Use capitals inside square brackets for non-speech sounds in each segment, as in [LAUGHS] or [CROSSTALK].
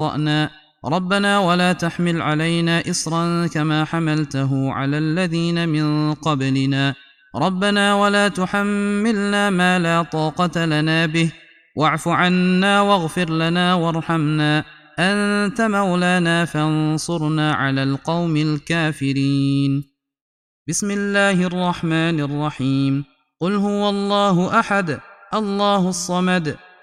أخطأنا ربنا ولا تحمل علينا إصرا كما حملته على الذين من قبلنا. ربنا ولا تحملنا ما لا طاقة لنا به. واعف عنا واغفر لنا وارحمنا. أنت مولانا فانصرنا على القوم الكافرين. بسم الله الرحمن الرحيم. قل هو الله أحد الله الصمد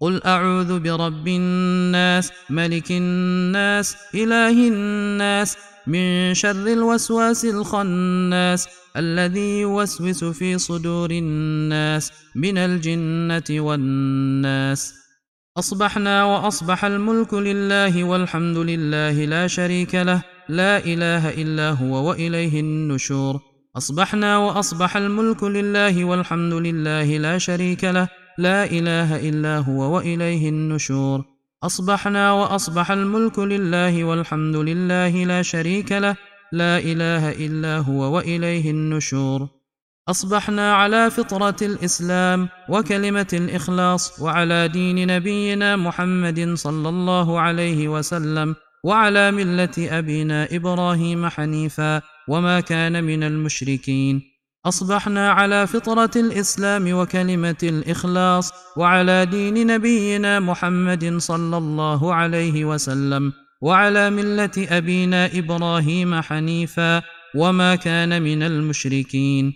قل أعوذ برب الناس ملك الناس إله الناس من شر الوسواس الخناس الذي يوسوس في صدور الناس من الجنة والناس. أصبحنا وأصبح الملك لله والحمد لله لا شريك له لا إله إلا هو وإليه النشور. أصبحنا وأصبح الملك لله والحمد لله لا شريك له لا إله إلا هو وإليه النشور. أصبحنا وأصبح الملك لله والحمد لله لا شريك له. لا إله إلا هو وإليه النشور. أصبحنا على فطرة الإسلام وكلمة الإخلاص وعلى دين نبينا محمد صلى الله عليه وسلم وعلى ملة أبينا إبراهيم حنيفا وما كان من المشركين. أصبحنا على فطرة الإسلام وكلمة الإخلاص وعلى دين نبينا محمد صلى الله عليه وسلم وعلى ملة أبينا إبراهيم حنيفا وما كان من المشركين.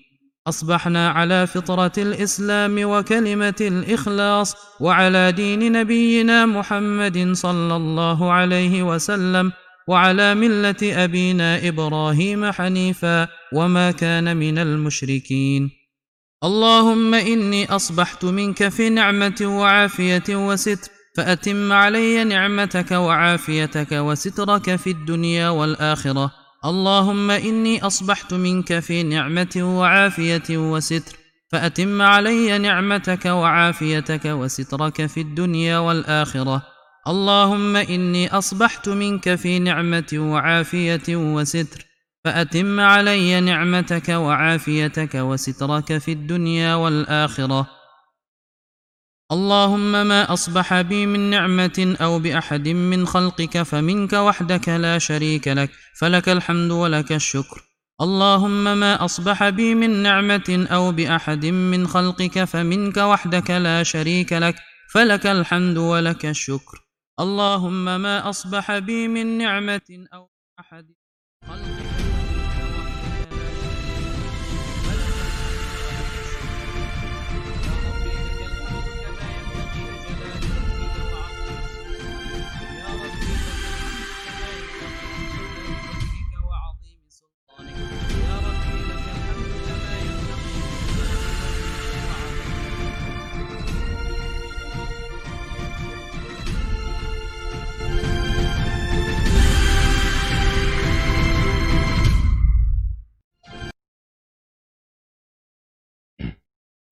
أصبحنا على فطرة الإسلام وكلمة الإخلاص وعلى دين نبينا محمد صلى الله عليه وسلم وعلى ملة أبينا إبراهيم حنيفا وما كان من المشركين. اللهم إني أصبحت منك في نعمة وعافية وستر فأتم علي نعمتك وعافيتك وسترك في الدنيا والآخرة. اللهم إني أصبحت منك في نعمة وعافية وستر فأتم علي نعمتك وعافيتك وسترك في الدنيا والآخرة. اللهم إني أصبحت منك في نعمة وعافية وستر فأتم علي نعمتك وعافيتك وسترك في الدنيا والآخرة. اللهم ما أصبح بي من نعمة أو بأحد من خلقك فمنك وحدك لا شريك لك فلك الحمد ولك الشكر. اللهم ما أصبح بي من نعمة أو بأحد من خلقك فمنك وحدك لا شريك لك فلك الحمد ولك الشكر. اللهم ما أصبح بي من نعمة أو أحد. خلقك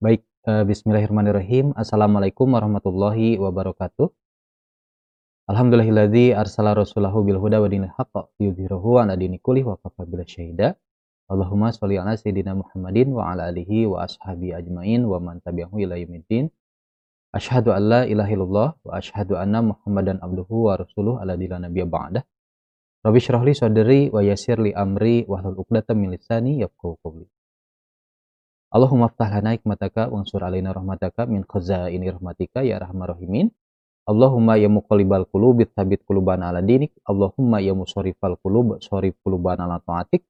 Baik, uh, bismillahirrahmanirrahim. Assalamualaikum warahmatullahi wabarakatuh. Alhamdulillahilladzi arsala rasulahu bil huda wa dinil haqq yudhhirahu 'ala dini kulli wa kafa bil syahida. Allahumma sholli ala sayyidina Muhammadin wa ala alihi wa ashabi ajmain wa man tabi'ahu ila yaumiddin. Asyhadu an la ilaha illallah wa asyhadu anna Muhammadan abduhu wa rasuluh ala dila nabiyya ba'dah. Rabbi syrah li sadri wa yassir li amri wa hlul 'uqdatam min lisani yafqahu qawli. Allahumma ftah lana hikmataka wansur alaina rahmataka min khazaini rahmatika ya arhamar rahimin. Allahumma ya muqallibal qulub tsabbit qulubana ala dinik. Allahumma ya musarrifal qulub sarif qulubana ala taatik.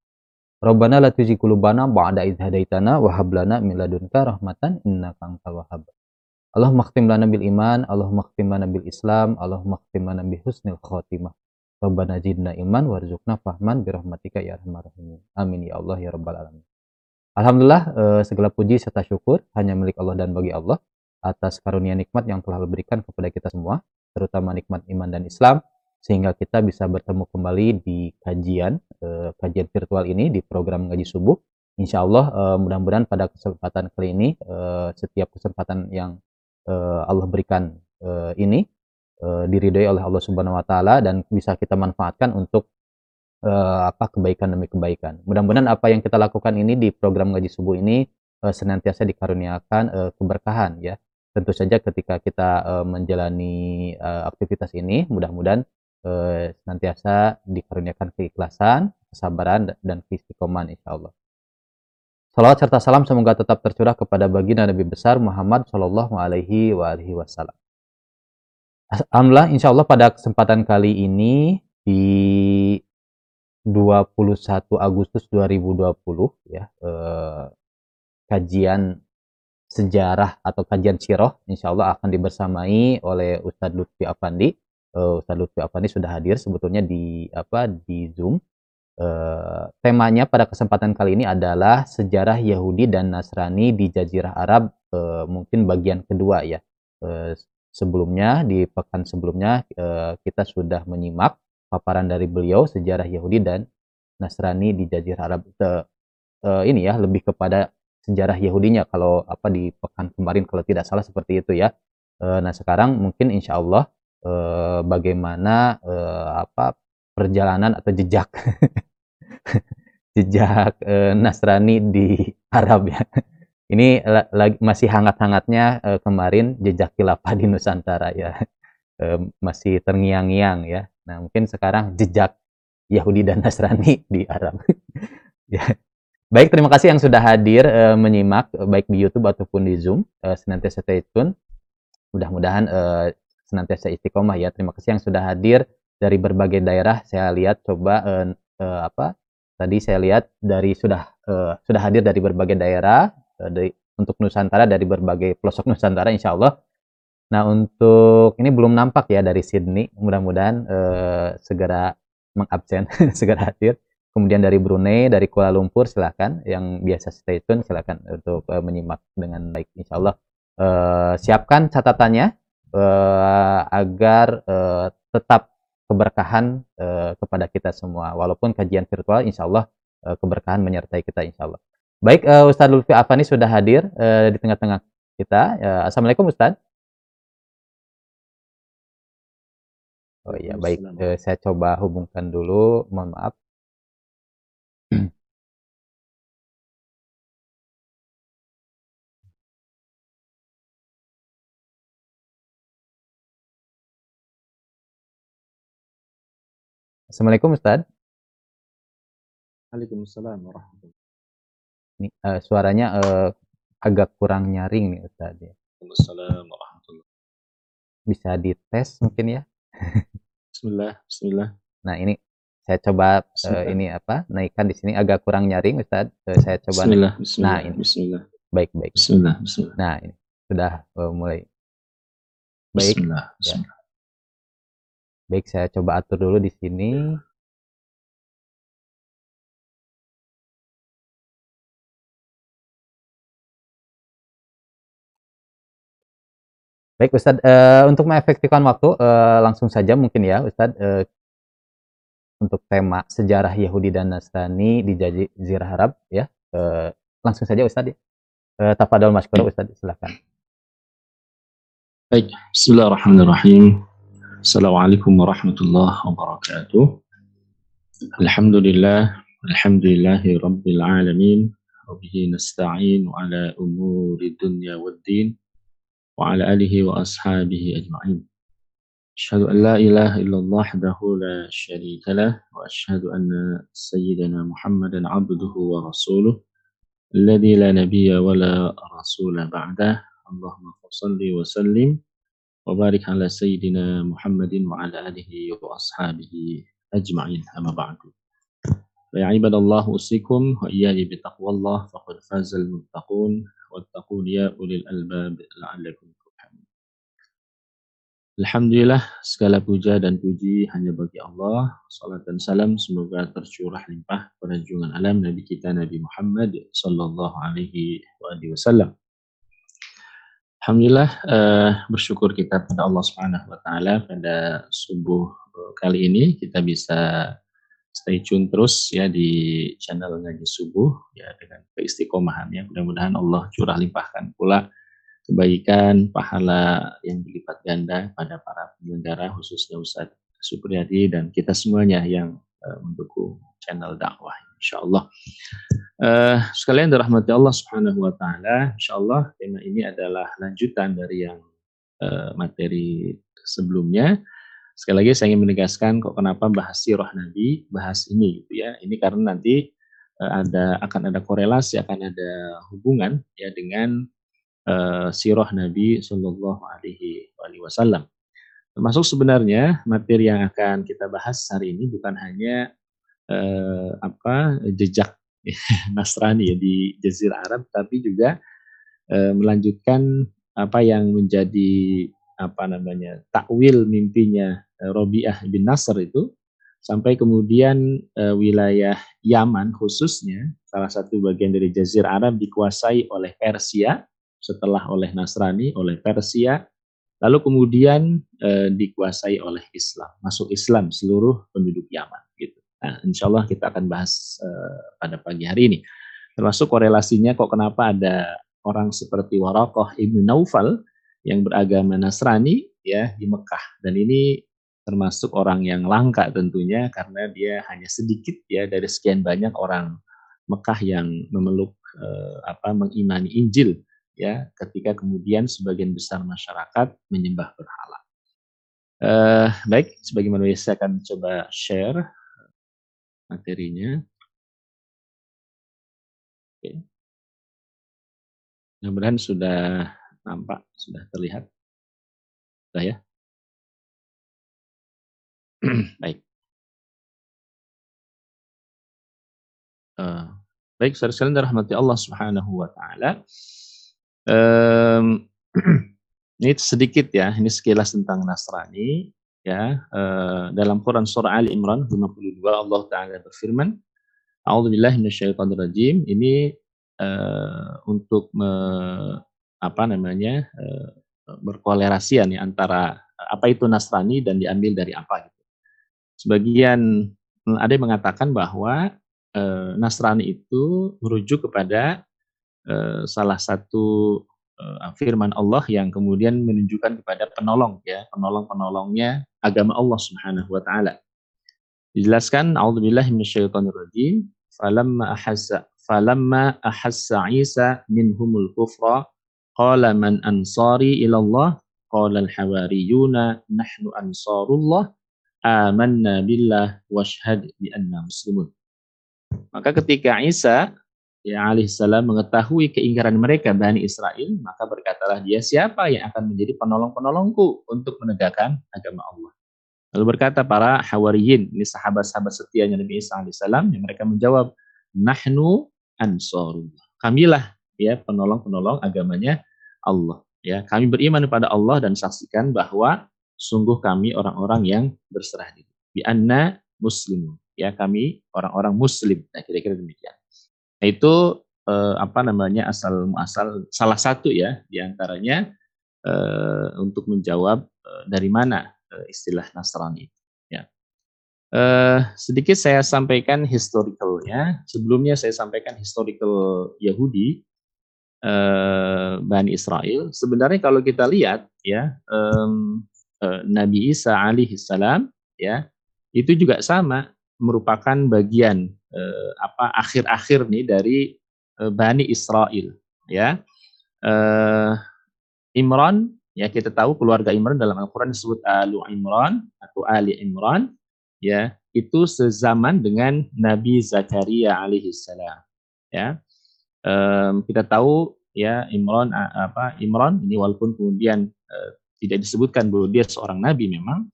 Rabbana la tuzigh qulubana ba'da idh hadaitana wa hab lana min ladunka rahmatan innaka antal wahhab. Allahumma khtim lana bil iman, Allahumma khtim lana bil Islam, Allahumma khtim lana bi husnil khatimah. Rabbana zidna iman warzuqna fahman bi rahmatika ya arhamar rahimin. Amin ya Allah ya rabbal alamin. Alhamdulillah eh, segala puji serta syukur hanya milik Allah dan bagi Allah atas karunia nikmat yang telah diberikan kepada kita semua, terutama nikmat iman dan Islam sehingga kita bisa bertemu kembali di kajian uh, kajian virtual ini di program ngaji subuh. Insya Allah uh, mudah-mudahan pada kesempatan kali ini setiap kesempatan yang Allah berikan ini uh, diridhoi oleh Allah Subhanahu Wa Taala dan bisa kita manfaatkan untuk uh, apa kebaikan demi kebaikan. Mudah-mudahan apa yang kita lakukan ini di program ngaji subuh ini uh, senantiasa dikaruniakan uh, keberkahan ya. Tentu saja ketika kita uh, menjalani uh, aktivitas ini mudah-mudahan eh, senantiasa dikaruniakan keikhlasan, kesabaran, dan keistiqomahan insya Allah. Salawat serta salam semoga tetap tercurah kepada baginda Nabi besar Muhammad Shallallahu Alaihi Wasallam. Alhamdulillah, insya Allah pada kesempatan kali ini di 21 Agustus 2020 ya eh, kajian sejarah atau kajian siroh insya Allah akan dibersamai oleh Ustadz Lutfi Afandi uh, Ustaz Lutfi Afandi sudah hadir sebetulnya di apa di Zoom. Uh, temanya pada kesempatan kali ini adalah sejarah Yahudi dan Nasrani di Jazirah Arab uh, mungkin bagian kedua ya. Uh, sebelumnya di pekan sebelumnya uh, kita sudah menyimak paparan dari beliau sejarah Yahudi dan Nasrani di Jazirah Arab. Uh, uh, ini ya lebih kepada sejarah Yahudinya kalau apa di pekan kemarin kalau tidak salah seperti itu ya. Uh, nah sekarang mungkin insya Allah eh, bagaimana eh, apa perjalanan atau jejak [LAUGHS] jejak eh, Nasrani di Arab ya. Ini lagi masih hangat-hangatnya eh, kemarin jejak khilafah di Nusantara ya. Eh, masih terngiang-ngiang ya. Nah, mungkin sekarang jejak Yahudi dan Nasrani di Arab. [LAUGHS] ya. Baik, terima kasih yang sudah hadir e, menyimak baik di YouTube ataupun di Zoom. E, senantiasa stay tune. Mudah-mudahan e, senantiasa istiqomah ya. Terima kasih yang sudah hadir dari berbagai daerah. Saya lihat coba uh, uh, apa tadi saya lihat dari sudah uh, sudah hadir dari berbagai daerah uh, dari untuk Nusantara dari berbagai pelosok Nusantara insya Allah. Nah untuk ini belum nampak ya dari Sydney. Mudah-mudahan uh, segera mengabsen [LAUGHS] segera hadir. Kemudian dari Brunei, dari Kuala Lumpur silahkan yang biasa stay tune silahkan untuk uh, menyimak dengan baik insya Allah. Uh, siapkan catatannya uh, agar uh, tetap keberkahan uh, kepada kita semua. Walaupun kajian virtual, insya Allah uh, keberkahan menyertai kita, insya Allah. Baik, uh, Ustadz Lutfi Afani sudah hadir uh, di tengah-tengah kita. Uh, Assalamualaikum Ustadz. Oh iya, baik. Uh, saya coba hubungkan dulu. Mohon maaf. [CLEARS THROAT] Assalamualaikum Ustaz. Waalaikumsalam warahmatullahi Ini uh, suaranya uh, agak kurang nyaring nih Ustaz ya. Waalaikumsalam warahmatullahi Bisa dites mungkin ya? Bismillah, bismillah. Nah, ini saya coba uh, ini apa? Naikkan di sini agak kurang nyaring Ustaz. Uh, saya coba Bismillah, bismillah. Nah, ini. Bismillah. Baik, baik. Bismillah, bismillah. Nah, ini sudah uh, mulai. Baik. Bismillah, ya. bismillah. Baik, saya coba atur dulu di sini. Baik Ustadz, uh, untuk mengefektifkan waktu, uh, langsung saja mungkin ya Ustadz, uh, untuk tema sejarah Yahudi dan Nasrani di Jazirah Arab ya, uh, langsung saja Ustadz ya. Uh, tafadhol Mas Kuro Ustaz, silakan. Baik, Bismillahirrahmanirrahim. Assalamualaikum warahmatullahi wabarakatuh. Alhamdulillah, alhamdulillahi rabbil alamin. Wabihi nasta'in ala umuri dunya waddin. Wa alihi wa ashabihi ajma'in. أشهد أن لا إله إلا الله وحده لا شريك له وأشهد أن سيدنا محمدا عبده ورسوله الذي لا نبي ولا رسول بعده. اللهم صل وسلم وبارك على سيدنا محمد وعلى آله وأصحابه أجمعين. أما بعد. فيا عباد الله أوصيكم وإياي بتقوى الله فقد فاز المتقون واتقون يا أولي الألباب لعلكم Alhamdulillah segala puja dan puji hanya bagi Allah. Salat dan salam semoga tercurah limpah pada junjungan alam Nabi kita Nabi Muhammad sallallahu alaihi wasallam. Alhamdulillah uh, bersyukur kita pada Allah Subhanahu wa taala pada subuh uh, kali ini kita bisa stay tune terus ya di channel ngaji subuh ya dengan keistiqomahan ya. Mudah-mudahan Allah curah limpahkan pula kebaikan, pahala yang dilipat ganda pada para penyelenggara khususnya Ustadz Supriyadi dan kita semuanya yang uh, mendukung channel dakwah insya Allah. Uh, sekalian dirahmati Allah Subhanahu wa taala, insya Allah tema ini adalah lanjutan dari yang uh, materi sebelumnya. Sekali lagi saya ingin menegaskan kok kenapa bahas sirah Nabi, bahas ini gitu ya. Ini karena nanti uh, ada akan ada korelasi, akan ada hubungan ya dengan uh, sirah Nabi Shallallahu Alaihi Wasallam. Termasuk sebenarnya materi yang akan kita bahas hari ini bukan hanya uh, apa jejak [LAUGHS] Nasrani ya di Jazirah Arab, tapi juga uh, melanjutkan apa yang menjadi apa namanya takwil mimpinya Robiah bin Nasr itu sampai kemudian uh, wilayah Yaman khususnya salah satu bagian dari Jazirah Arab dikuasai oleh Persia setelah oleh Nasrani, oleh Persia, lalu kemudian e, dikuasai oleh Islam, masuk Islam seluruh penduduk Yaman. Gitu. Nah, insya Allah kita akan bahas e, pada pagi hari ini. Termasuk korelasinya kok kenapa ada orang seperti Warokoh ibnu Naufal yang beragama Nasrani ya di Mekah dan ini termasuk orang yang langka tentunya karena dia hanya sedikit ya dari sekian banyak orang Mekah yang memeluk eh, apa mengimani Injil ya ketika kemudian sebagian besar masyarakat menyembah berhala. Uh, baik, sebagaimana saya akan coba share materinya. Oke. Mudah-mudahan sudah nampak, sudah terlihat. Sudah ya? [CLEARS THROAT] baik. Uh, baik, saudara sekalian rahmati Allah Subhanahu wa taala. Um, [CLEARS THROAT] ini sedikit ya, ini sekilas tentang Nasrani ya. Uh, dalam Quran surah Ali Imran 52 Allah taala berfirman, A'udzubillahi minasyaitonirrajim. Ini uh, untuk me, apa namanya? Berkolerasian ya antara apa itu Nasrani dan diambil dari apa gitu. Sebagian ada yang mengatakan bahwa uh, Nasrani itu merujuk kepada Eh, salah satu uh, firman Allah yang kemudian menunjukkan kepada penolong ya, penolong-penolongnya agama Allah Subhanahu wa taala. Dijelaskan a'udzubillahi minasyaitonirrajim falamma ahassa falamma ahassa Isa minhumul kufra qala man ansari ila Allah qala al-hawariyuna nahnu ansarullah amanna billah washhad bi anna muslimun. Maka ketika Isa ya alaihissalam mengetahui keingkaran mereka Bani Israel, maka berkatalah dia siapa yang akan menjadi penolong-penolongku untuk menegakkan agama Allah. Lalu berkata para hawariyin, ini sahabat-sahabat setianya Nabi Isa alaihissalam, yang mereka menjawab, nahnu ansarullah. Kamilah ya penolong-penolong agamanya Allah. Ya, kami beriman kepada Allah dan saksikan bahwa sungguh kami orang-orang yang berserah diri. Bi anna muslimun. Ya, kami orang-orang muslim. Nah, kira-kira demikian. Nah, itu eh, apa namanya asal asal salah satu ya di antaranya eh, untuk menjawab eh, dari mana eh, istilah Nasrani. Ya. Eh, sedikit saya sampaikan historicalnya. Sebelumnya saya sampaikan historical Yahudi. Uh, Bani Israel. Sebenarnya kalau kita lihat ya uh, Nabi Isa alaihissalam ya itu juga sama merupakan bagian uh, apa akhir-akhir nih dari uh, Bani Israel ya. Uh, Imran ya kita tahu keluarga Imran dalam Al-Qur'an disebut Alu Imran atau Ali Imran ya itu sezaman dengan Nabi Zakaria alaihissalam ya um, kita tahu ya Imran apa Imran ini walaupun kemudian uh, tidak disebutkan bahwa dia seorang nabi memang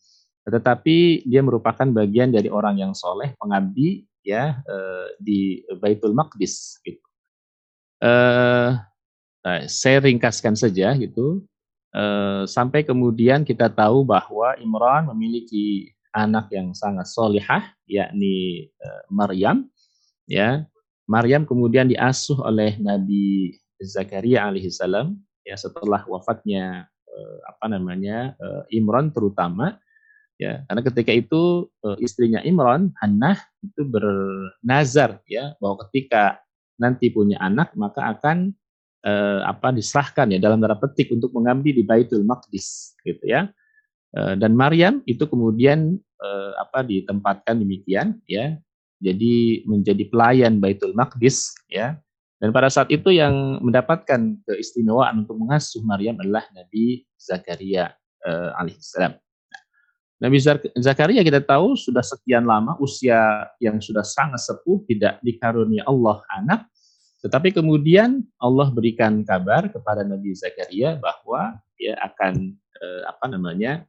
tetapi dia merupakan bagian dari orang yang soleh pengabdi ya uh, di Baitul Maqdis gitu. Uh, saya ringkaskan saja gitu uh, sampai kemudian kita tahu bahwa Imran memiliki anak yang sangat solihah yakni uh, Maryam ya Maryam kemudian diasuh oleh Nabi Zakaria alaihissalam ya setelah wafatnya eh, apa namanya eh, Imran terutama ya. Karena ketika itu eh, istrinya Imran Hannah itu bernazar ya bahwa ketika nanti punya anak maka akan eh, apa diserahkan ya dalam tanda petik untuk mengabdi di Baitul Maqdis gitu ya. Eh, dan Maryam itu kemudian eh, apa ditempatkan demikian ya jadi menjadi pelayan Baitul Maqdis ya. Dan pada saat itu yang mendapatkan keistimewaan untuk mengasuh Maryam adalah Nabi Zakaria eh, alaihissalam. Nah, Nabi Zakaria kita tahu sudah sekian lama usia yang sudah sangat sepuh tidak dikarunia Allah anak, tetapi kemudian Allah berikan kabar kepada Nabi Zakaria bahwa dia akan eh, apa namanya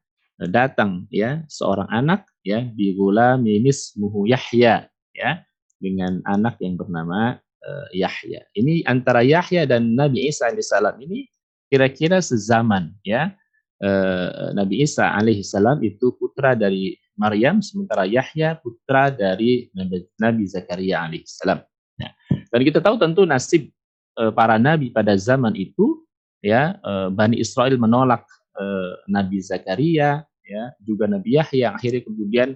datang ya seorang anak ya di gula minis Yahya ya dengan anak yang bernama uh, Yahya. Ini antara Yahya dan Nabi Isa alaihissalam ini kira-kira sezaman ya. Uh, Nabi Isa alaihissalam itu putra dari Maryam sementara Yahya putra dari Nabi, Nabi Zakaria alaihissalam. Ya. Dan kita tahu tentu nasib uh, para nabi pada zaman itu ya uh, Bani Israel menolak uh, Nabi Zakaria ya juga Nabi Yahya akhirnya kemudian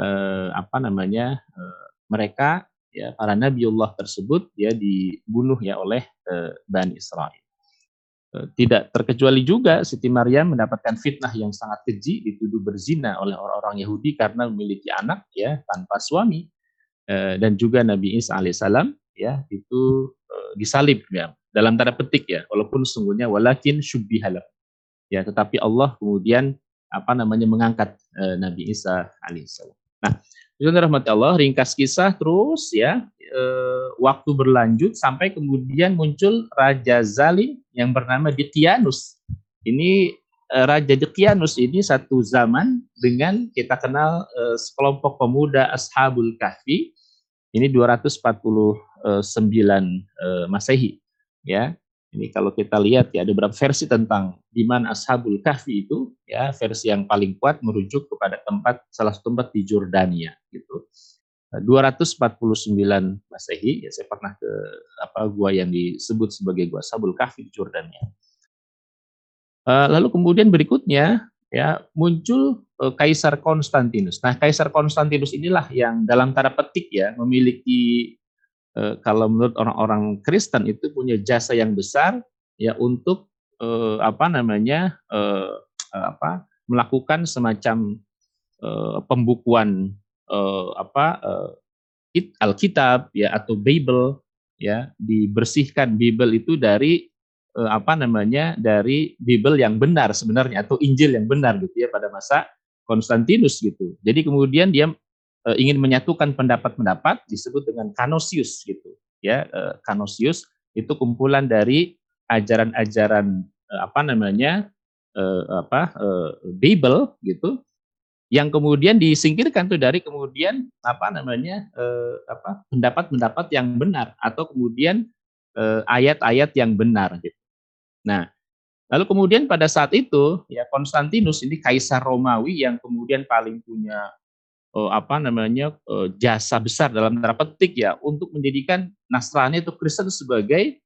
uh, apa namanya uh, mereka ya para nabiullah tersebut ya dibunuh ya oleh uh, Bani Israel. Uh, tidak terkecuali juga Siti Maryam mendapatkan fitnah yang sangat keji dituduh berzina oleh orang-orang Yahudi karena memiliki anak ya tanpa suami uh, dan juga Nabi Isa alaihissalam ya itu uh, disalib ya dalam tanda petik ya walaupun sungguhnya walakin syubbihalah ya tetapi Allah kemudian apa namanya mengangkat uh, Nabi Isa alaihissalam. Nah, itu rahmat Allah, ringkas kisah terus ya, e, waktu berlanjut sampai kemudian muncul Raja Zalim yang bernama Dikianus. Ini e, Raja Dikianus ini satu zaman dengan kita kenal e, sekelompok pemuda Ashabul Kahfi. Ini 249 e, Masehi. Ya, ini kalau kita lihat ya ada beberapa versi tentang di mana Ashabul Kahfi itu ya versi yang paling kuat merujuk kepada tempat salah satu tempat di Jordania gitu. 249 Masehi ya saya pernah ke apa gua yang disebut sebagai gua Ashabul Kahfi di Jordania. Uh, lalu kemudian berikutnya ya muncul uh, Kaisar Konstantinus. Nah, Kaisar Konstantinus inilah yang dalam tanda petik ya memiliki Eh, kalau menurut orang-orang Kristen itu punya jasa yang besar ya untuk eh, apa namanya eh, apa melakukan semacam eh, pembukuan eh, apa eh, Alkitab ya atau Bible ya dibersihkan Bible itu dari eh, apa namanya dari Bible yang benar sebenarnya atau Injil yang benar gitu ya pada masa Konstantinus gitu. Jadi kemudian dia uh, ingin menyatukan pendapat-pendapat disebut dengan kanosius gitu ya uh, kanosius itu kumpulan dari ajaran-ajaran uh, apa namanya apa Bible gitu yang kemudian disingkirkan tuh dari kemudian apa namanya apa pendapat-pendapat yang benar atau kemudian ayat-ayat yang benar gitu. Nah, lalu kemudian pada saat itu ya Konstantinus ini kaisar Romawi yang kemudian paling punya uh, apa namanya uh, jasa besar dalam tanda petik ya untuk menjadikan Nasrani atau Kristen sebagai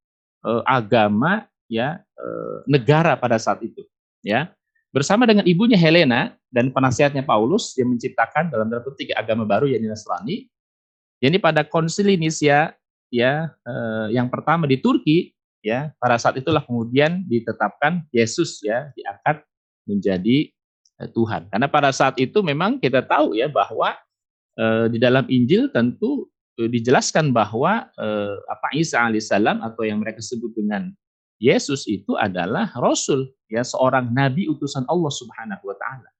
uh, agama ya uh, negara pada saat itu ya. Bersama dengan ibunya Helena dan penasihatnya Paulus yang menciptakan dalam tanda petik agama baru yakni Nasrani jadi pada konsili Nisia ya uh, yang pertama di Turki ya pada saat itulah kemudian ditetapkan Yesus ya diangkat menjadi Tuhan. Karena pada saat itu memang kita tahu ya bahwa eh, di dalam Injil tentu eh, dijelaskan bahwa eh, apa Isa alaihissalam atau yang mereka sebut dengan Yesus itu adalah rasul ya seorang nabi utusan Allah Subhanahu wa taala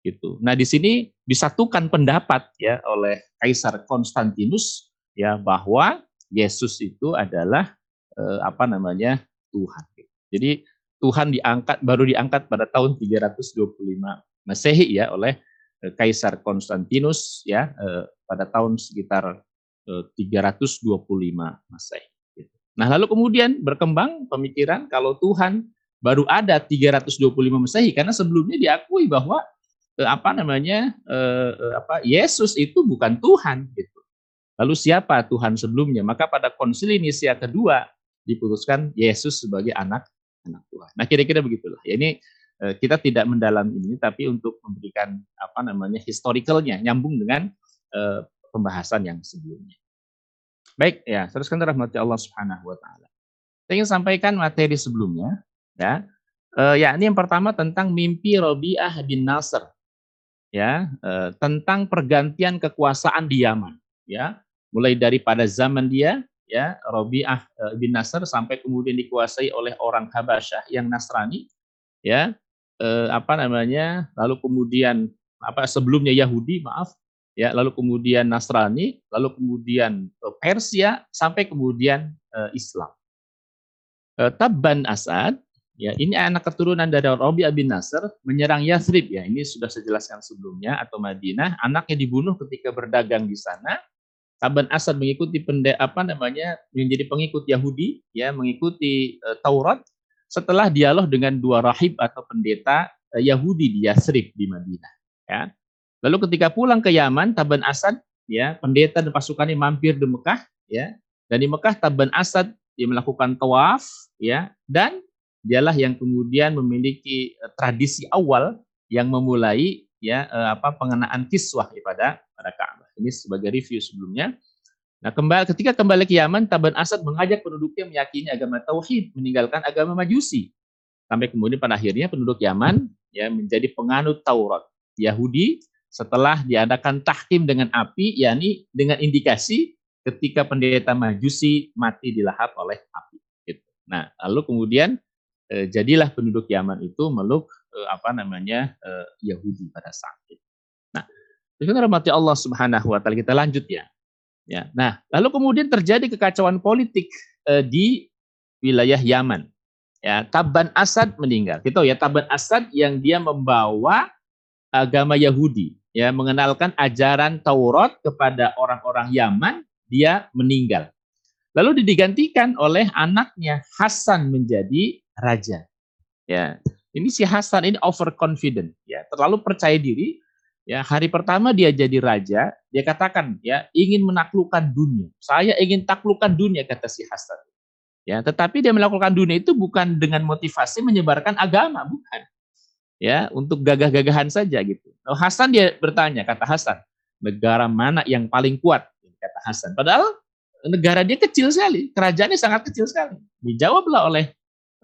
gitu. Nah, di sini disatukan pendapat ya oleh Kaisar Konstantinus ya bahwa Yesus itu adalah eh, apa namanya Tuhan. Jadi Tuhan diangkat baru diangkat pada tahun 325 Masehi ya oleh eh, Kaisar Konstantinus ya eh, pada tahun sekitar eh, 325 Masehi. Gitu. Nah, lalu kemudian berkembang pemikiran kalau Tuhan baru ada 325 Masehi karena sebelumnya diakui bahwa eh, apa namanya eh, eh, apa Yesus itu bukan Tuhan gitu. Lalu siapa Tuhan sebelumnya? Maka pada konsili Nisia kedua diputuskan Yesus sebagai anak anak Tuhan. Nah kira-kira begitulah. Ya, ini eh, kita tidak mendalam ini, tapi untuk memberikan apa namanya historicalnya nyambung dengan eh, pembahasan yang sebelumnya. Baik. Ya, teruskan rahmati Allah Subhanahu Wa Taala. Saya ingin sampaikan materi sebelumnya, ya, eh, yakni yang pertama tentang mimpi Robiah bin Nasr ya. Eh, tentang pergantian kekuasaan di Yaman ya. Mulai daripada zaman dia ya Robiah eh, bin Nasr sampai kemudian dikuasai oleh orang Habasyah yang Nasrani ya eh, apa namanya lalu kemudian apa sebelumnya Yahudi maaf ya lalu kemudian Nasrani lalu kemudian eh, Persia sampai kemudian eh, Islam eh, Tabban Asad Ya, ini anak keturunan dari Robi bin Nasr menyerang Yathrib ya. Ini sudah saya jelaskan sebelumnya atau Madinah. Anaknya dibunuh ketika berdagang di sana. Taban Asad mengikuti pende, apa namanya menjadi pengikut Yahudi ya, mengikuti uh, Taurat setelah dialog dengan dua rahib atau pendeta uh, Yahudi di Yathrib di Madinah ya. Lalu ketika pulang ke Yaman, Taban Asad ya, pendeta dan pasukannya mampir di Mekah ya. Dan di Mekah Taban Asad dia melakukan tawaf ya dan dialah yang kemudian memiliki uh, tradisi awal yang memulai ya uh, apa pengenaan kiswah pada pada Ka'bah. Ini sebagai review sebelumnya. Nah, kembali ketika kembali ke Yaman, Taban Asad mengajak penduduknya meyakini agama tauhid, meninggalkan agama Majusi. Sampai kemudian pada akhirnya penduduk Yaman ya menjadi penganut Taurat. Yahudi setelah diadakan tahkim dengan api, yakni dengan indikasi ketika pendeta Majusi mati dilahap oleh api. Gitu. Nah, lalu kemudian eh, jadilah penduduk Yaman itu meluk eh, apa namanya eh, Yahudi pada saat itu. Nah, Allah Subhanahu wa taala kita lanjut ya. Ya. Nah, lalu kemudian terjadi kekacauan politik eh, di wilayah Yaman. Ya, Taban Asad meninggal. Kita tahu ya Taban Asad yang dia membawa agama Yahudi, ya mengenalkan ajaran Taurat kepada orang-orang Yaman, dia meninggal. Lalu digantikan oleh anaknya Hasan menjadi raja. Ya, ini si Hasan ini overconfident, ya, terlalu percaya diri. Ya, hari pertama dia jadi raja, dia katakan, ya, ingin menaklukkan dunia. Saya ingin taklukkan dunia kata si Hasan. Ya, tetapi dia melakukan dunia itu bukan dengan motivasi menyebarkan agama, bukan. Ya, untuk gagah-gagahan saja gitu. Nah, Hasan dia bertanya, kata Hasan, negara mana yang paling kuat? Kata Hasan. Padahal negara dia kecil sekali, kerajaannya sangat kecil sekali. Dijawablah oleh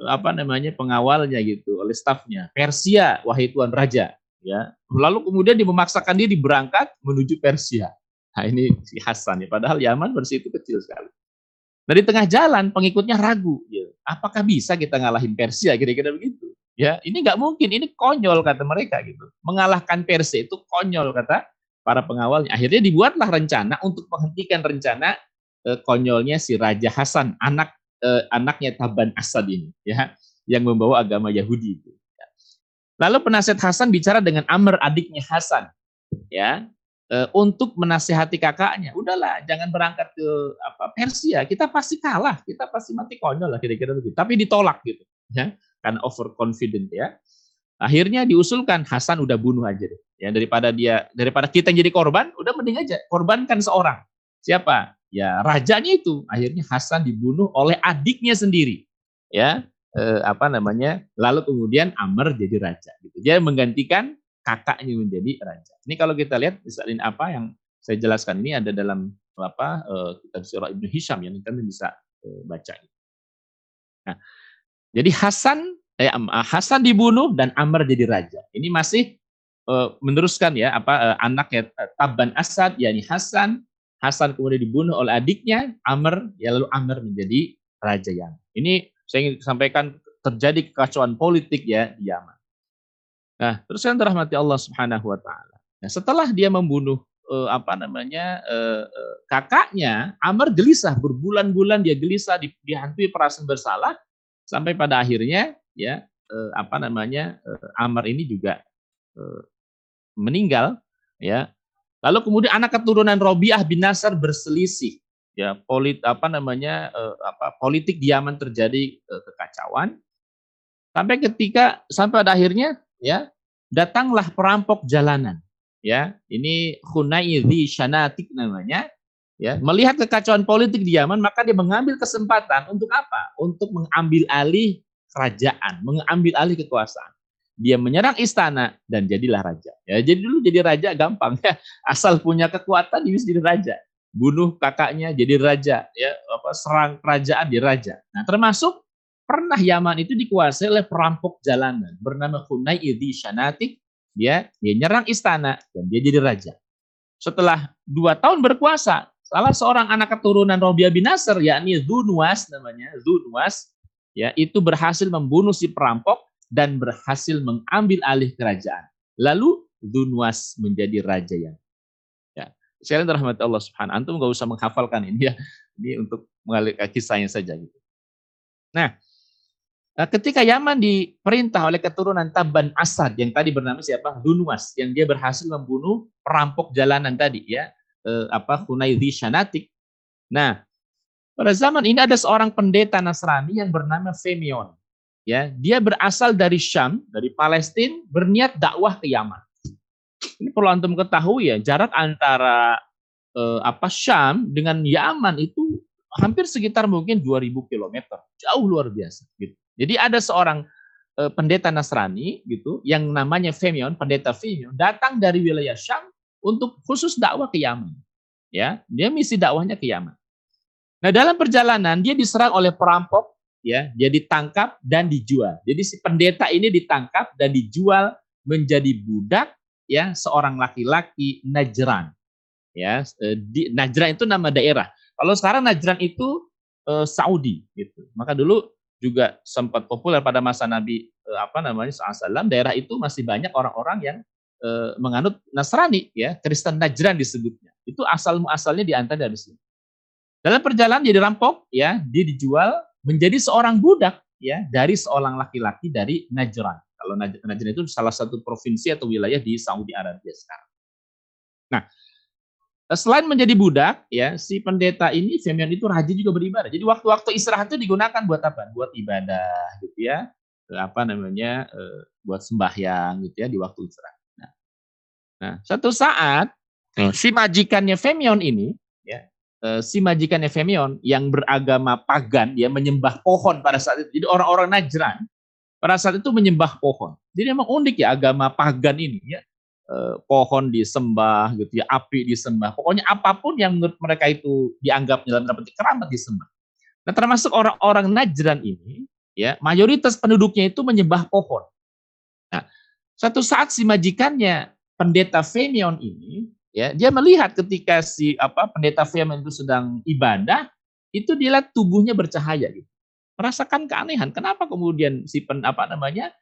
apa namanya pengawalnya gitu oleh stafnya Persia wahai tuan raja ya. Lalu kemudian dia memaksakan diri berangkat menuju Persia. Nah ini si Hasan ya padahal Yaman bersih itu kecil sekali. Dari tengah jalan pengikutnya ragu ya apakah bisa kita ngalahin Persia? Kira-kira begitu. Ya ini nggak mungkin ini konyol kata mereka gitu. Mengalahkan Persia itu konyol kata para pengawalnya. Akhirnya dibuatlah rencana untuk menghentikan rencana eh, konyolnya si Raja Hasan anak eh, anaknya Taban Asad ini ya yang membawa agama Yahudi itu. Lalu penasihat Hasan bicara dengan Amr adiknya Hasan ya eh, untuk menasihati kakaknya. Udahlah, jangan berangkat ke apa Persia, kita pasti kalah, kita pasti mati konyol lah kira-kira begitu. Tapi ditolak gitu ya karena overconfident ya. Akhirnya diusulkan Hasan udah bunuh aja deh. Ya daripada dia daripada kita yang jadi korban, udah mending aja korbankan seorang. Siapa? ya rajanya itu akhirnya Hasan dibunuh oleh adiknya sendiri ya eh, apa namanya lalu kemudian Amr jadi raja gitu dia menggantikan kakaknya menjadi raja ini kalau kita lihat misalnya apa yang saya jelaskan ini ada dalam apa eh, kitab surah Ibnu Hisham yang kami bisa eh, baca Nah, jadi Hasan eh, Hasan dibunuh dan Amr jadi raja. Ini masih uh, meneruskan ya apa uh, anaknya uh, Taban Asad yakni Hasan. Hasan kemudian dibunuh oleh adiknya Amr, ya lalu Amr menjadi raja yang. Ini saya ingin sampaikan terjadi kekacauan politik ya di Yaman. Nah, terus yang dirahmati Allah Subhanahu wa taala. Nah, setelah dia membunuh uh, apa namanya uh, uh, kakaknya, Amr gelisah berbulan-bulan dia gelisah dihantui perasaan bersalah sampai pada akhirnya ya uh, apa namanya uh, Amr ini juga uh, meninggal ya. Lalu kemudian anak keturunan Robiah bin Nasr berselisih ya polit apa namanya uh, apa politik di Yaman terjadi uh, kekacauan Sampai ketika sampai pada akhirnya ya datanglah perampok jalanan. Ya, ini Hunaidhi Shanatik namanya. Ya, melihat kekacauan politik di Yaman, maka dia mengambil kesempatan untuk apa? Untuk mengambil alih kerajaan, mengambil alih kekuasaan. Dia menyerang istana dan jadilah raja. Ya, jadi dulu jadi raja gampang [LAUGHS] ya. Asal punya kekuatan dia bisa jadi raja. Bunuh kakaknya jadi raja, ya apa serang kerajaan jadi raja. Nah, termasuk pernah Yaman itu dikuasai oleh perampok jalanan bernama Hunay Idhi Shanatik. Dia, dia nyerang istana dan dia jadi raja. Setelah dua tahun berkuasa, salah seorang anak keturunan Robiah bin Nasr, yakni Zunwas namanya, Zunwas, ya itu berhasil membunuh si perampok dan berhasil mengambil alih kerajaan. Lalu Zunwas menjadi raja yang ya. Sekalian rahmat Allah Subhanahu antum nggak usah menghafalkan ini ya. Ini untuk mengalir kisahnya saja gitu. Nah, Nah, ketika Yaman diperintah oleh keturunan Taban Asad yang tadi bernama siapa? Dunwas yang dia berhasil membunuh perampok jalanan tadi ya, eh, apa Hunaidhi Shanatik. Nah, pada zaman ini ada seorang pendeta Nasrani yang bernama Femion. Ya, dia berasal dari Syam, dari Palestina, berniat dakwah ke Yaman. Ini perlu antum ketahui ya, jarak antara eh, apa Syam dengan Yaman itu hampir sekitar mungkin 2000 km. Jauh luar biasa gitu. Jadi ada seorang uh, pendeta Nasrani gitu yang namanya Femion, pendeta Femion datang dari wilayah Syam untuk khusus dakwah ke Yaman. Ya, dia misi dakwahnya ke Yaman. Nah, dalam perjalanan dia diserang oleh perampok, ya, dia ditangkap dan dijual. Jadi si pendeta ini ditangkap dan dijual menjadi budak ya seorang laki-laki Najran. Ya, eh, di Najran itu nama daerah. Kalau sekarang Najran itu eh, Saudi gitu. Maka dulu juga sempat populer pada masa Nabi eh, apa namanya SAW daerah itu masih banyak orang-orang yang menganut Nasrani ya Kristen Najran disebutnya itu asal muasalnya diantar dari sini dalam perjalanan dia dirampok ya dia dijual menjadi seorang budak ya dari seorang laki-laki dari Najran kalau Najran itu salah satu provinsi atau wilayah di Saudi Arabia sekarang nah Eh, selain menjadi budak, ya si pendeta ini Simeon itu rajin juga beribadah. Jadi waktu-waktu istirahat itu digunakan buat apa? Buat ibadah, gitu ya. Eh, apa namanya? Eh, buat sembahyang, gitu ya di waktu istirahat. Nah, nah satu saat si majikannya Femion ini, ya, si majikannya Femion yang beragama pagan, ya menyembah pohon pada saat itu. Jadi orang-orang Najran pada saat itu menyembah pohon. Jadi memang unik ya agama pagan ini, ya Eh, pohon disembah gitu ya, api disembah. Pokoknya apa pun yang menurut mereka itu dianggap dalam tanda keramat disembah. Nah, termasuk orang-orang Najran ini, ya, mayoritas penduduknya itu menyembah pohon. Nah, suatu saat si majikannya pendeta Femion ini, ya, dia melihat ketika si apa pendeta Femion itu sedang ibadah, itu dia lihat tubuhnya bercahaya gitu. Merasakan keanehan. Kenapa kemudian si pen, apa namanya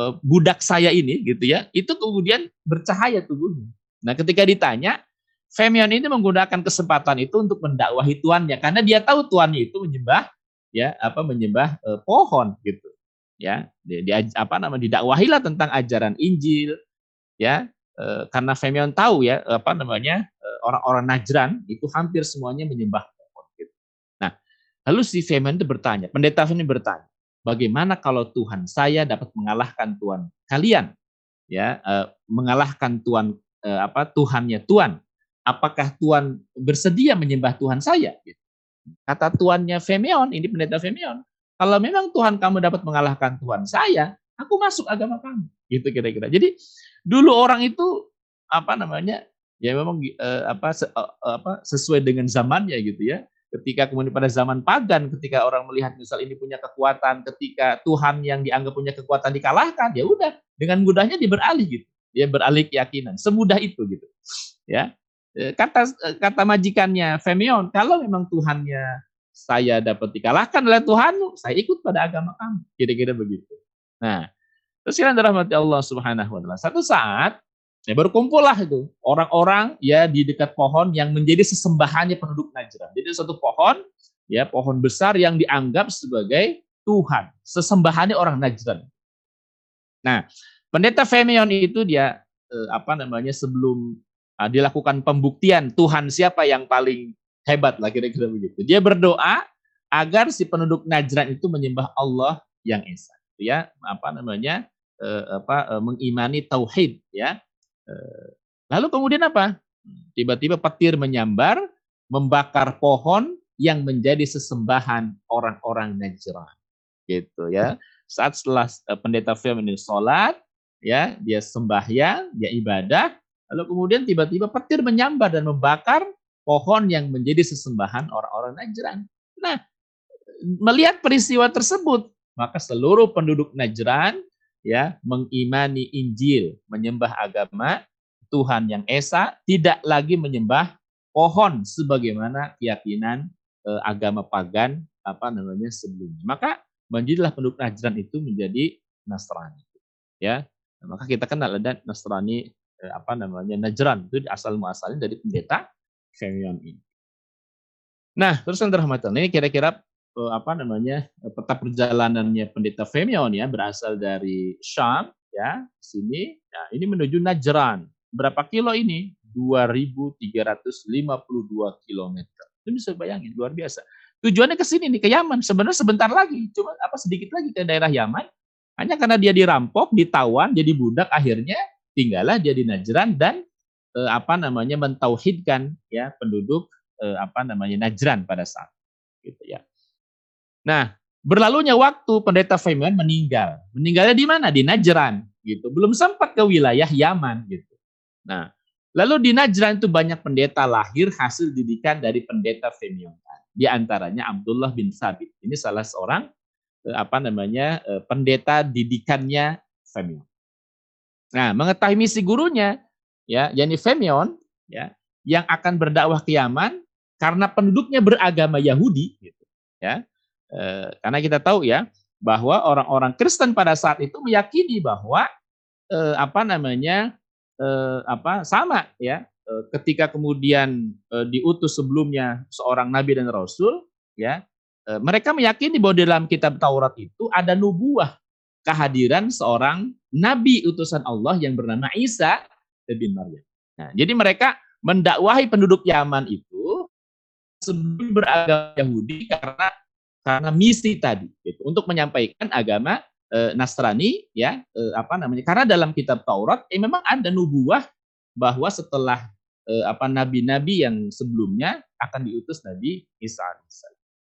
Eh, budak saya ini gitu ya, itu kemudian bercahaya tubuhnya. Nah, ketika ditanya, Femion ini menggunakan kesempatan itu untuk mendakwahi tuannya karena dia tahu tuannya itu menyembah ya apa menyembah eh, pohon gitu ya dia, dia apa nama didakwahilah tentang ajaran Injil ya eh, karena Femion tahu ya apa namanya eh, orang-orang Najran itu hampir semuanya menyembah lalu si Femion itu bertanya pendeta Femion bertanya bagaimana kalau Tuhan saya dapat mengalahkan Tuhan kalian? Ya eh, mengalahkan Tuhan eh, apa Tuhannya Tuhan. Apakah Tuhan bersedia menyembah Tuhan saya? Gitu. kata tuannya Femion ini pendeta Femion kalau memang Tuhan kamu dapat mengalahkan Tuhan saya aku masuk agama kamu. Gitu kira-kira. Jadi dulu orang itu apa namanya ya memang eh, apa se, eh, apa sesuai dengan zamannya gitu ya ketika kemudian pada zaman pagan ketika orang melihat misal ini punya kekuatan ketika Tuhan yang dianggap punya kekuatan dikalahkan ya udah dengan mudahnya dia beralih gitu. Dia beralih keyakinan semudah itu gitu. Ya. E, kata e, kata majikannya Femion kalau memang Tuhannya saya dapat dikalahkan oleh Tuhanmu saya ikut pada agama kamu. Kira-kira begitu. Nah terus dirahmati Allah Subhanahu wa taala. Satu saat Ya, berkumpullah itu orang-orang ya di dekat pohon yang menjadi sesembahannya penduduk Najran. Jadi satu pohon, ya pohon besar yang dianggap sebagai Tuhan, sesembahannya orang Najran. Nah, pendeta Femion itu dia eh, apa namanya sebelum uh, dilakukan pembuktian Tuhan siapa yang paling hebat lah kira-kira begitu. Dia berdoa agar si penduduk Najran itu menyembah Allah yang esa, ya apa namanya eh, apa eh, mengimani tauhid ya lalu kemudian apa? Tiba-tiba petir menyambar, membakar pohon yang menjadi sesembahan orang-orang Najran. Gitu ya. Saat setelah eh, pendeta Firman sholat, ya dia sembahyang, dia ibadah, lalu kemudian tiba-tiba petir menyambar dan membakar pohon yang menjadi sesembahan orang-orang Najran. Nah, melihat peristiwa tersebut, maka seluruh penduduk Najran ya mengimani Injil, menyembah agama Tuhan yang esa, tidak lagi menyembah pohon sebagaimana keyakinan eh, agama pagan apa namanya sebelumnya. Maka menjadilah penduduk Najran itu menjadi Nasrani. Ya, maka kita kenal ada Nasrani eh, apa namanya Najran itu asal muasalnya dari pendeta Femion ini. Nah, terus yang terhormat ini kira-kira uh, apa namanya peta perjalanannya pendeta Femion ya berasal dari Syam ya sini. Ya ini menuju Najran. Berapa kilo ini? 2352 km itu bisa bayangin luar biasa. Tujuannya ke sini nih ke Yaman. Sebenarnya sebentar lagi cuma apa sedikit lagi ke daerah Yaman. Hanya karena dia dirampok ditawan jadi budak akhirnya tinggallah dia di Najran dan eh, apa namanya mentauhidkan ya penduduk eh, apa namanya Najran pada saat gitu ya Nah, berlalunya waktu pendeta Feynman meninggal. Meninggalnya di mana? Di Najran gitu. Belum sempat ke wilayah Yaman gitu. Nah, lalu di Najran itu banyak pendeta lahir hasil didikan dari pendeta Feynman. Di antaranya Abdullah bin Sabit. Ini salah seorang eh, apa namanya eh, pendeta didikannya Feynman. Nah, mengetahui misi gurunya ya, yakni Femion ya, yang akan berdakwah ke Yaman karena penduduknya beragama Yahudi gitu, ya. Eh, karena kita tahu ya bahwa orang-orang Kristen pada saat itu meyakini bahwa eh, apa namanya eh, apa sama ya ketika kemudian diutus sebelumnya seorang nabi dan rasul ya mereka meyakini bahwa dalam kitab Taurat itu ada nubuah kehadiran seorang nabi utusan Allah yang bernama Isa bin Maryam. Nah, jadi mereka mendakwahi penduduk Yaman itu sebelum beragama Yahudi karena karena misi tadi gitu untuk menyampaikan agama e, Nasrani ya e, apa namanya karena dalam kitab Taurat eh, memang ada nubuah bahwa setelah e, apa nabi-nabi yang sebelumnya akan diutus Nabi Isa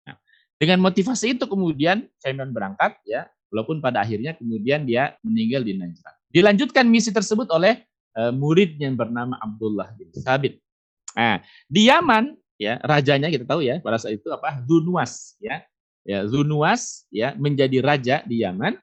Nah, dengan motivasi itu kemudian Simon berangkat ya walaupun pada akhirnya kemudian dia meninggal di Najran. Dilanjutkan misi tersebut oleh e, murid yang bernama Abdullah bin Sabit. Nah, di Yaman ya rajanya kita tahu ya pada saat itu apa Dunwas ya ya Zunuas ya menjadi raja di Yaman.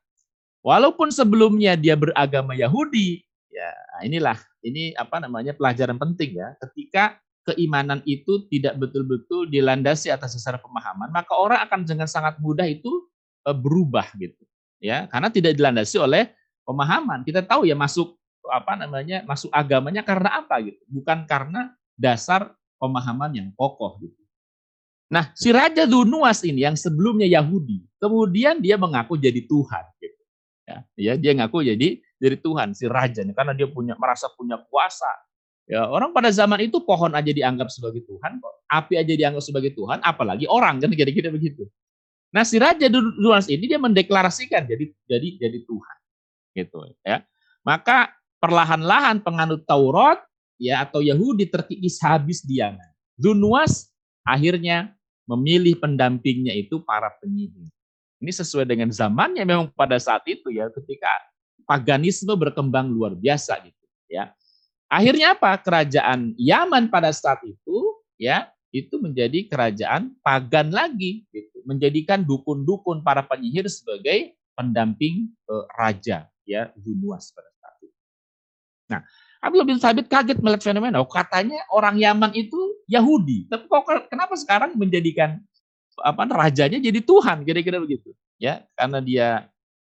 Walaupun sebelumnya dia beragama Yahudi ya nah inilah ini apa namanya pelajaran penting ya. Ketika keimanan itu tidak betul-betul dilandasi atas dasar pemahaman maka orang akan dengan sangat mudah itu uh, berubah gitu. Ya karena tidak dilandasi oleh pemahaman. Kita tahu ya masuk apa namanya masuk agamanya karena apa gitu. Bukan karena dasar pemahaman yang kokoh gitu Nah, si Raja Dunuas ini yang sebelumnya Yahudi, kemudian dia mengaku jadi Tuhan. Gitu. Ya, ya, dia ngaku jadi jadi Tuhan si Raja karena dia punya merasa punya kuasa. Ya, orang pada zaman itu pohon aja dianggap sebagai Tuhan, api aja dianggap sebagai Tuhan, apalagi orang kan kira-kira begitu. Nah, si Raja Dunuas ini dia mendeklarasikan jadi jadi jadi Tuhan. Gitu ya. Maka perlahan-lahan penganut Taurat ya atau Yahudi terkikis habis diangan. Dunuas akhirnya memilih pendampingnya itu para penyihir. Ini sesuai dengan zamannya memang pada saat itu ya ketika paganisme berkembang luar biasa gitu ya. Akhirnya apa? Kerajaan Yaman pada saat itu ya itu menjadi kerajaan pagan lagi, gitu. menjadikan dukun-dukun para penyihir sebagai pendamping uh, raja, ya Zunuas pada saat itu. Nah, Abdullah bin Sabit kaget melihat fenomena. Oh, katanya orang Yaman itu Yahudi. Tapi kok kenapa sekarang menjadikan apa rajanya jadi Tuhan kira-kira begitu. Ya, karena dia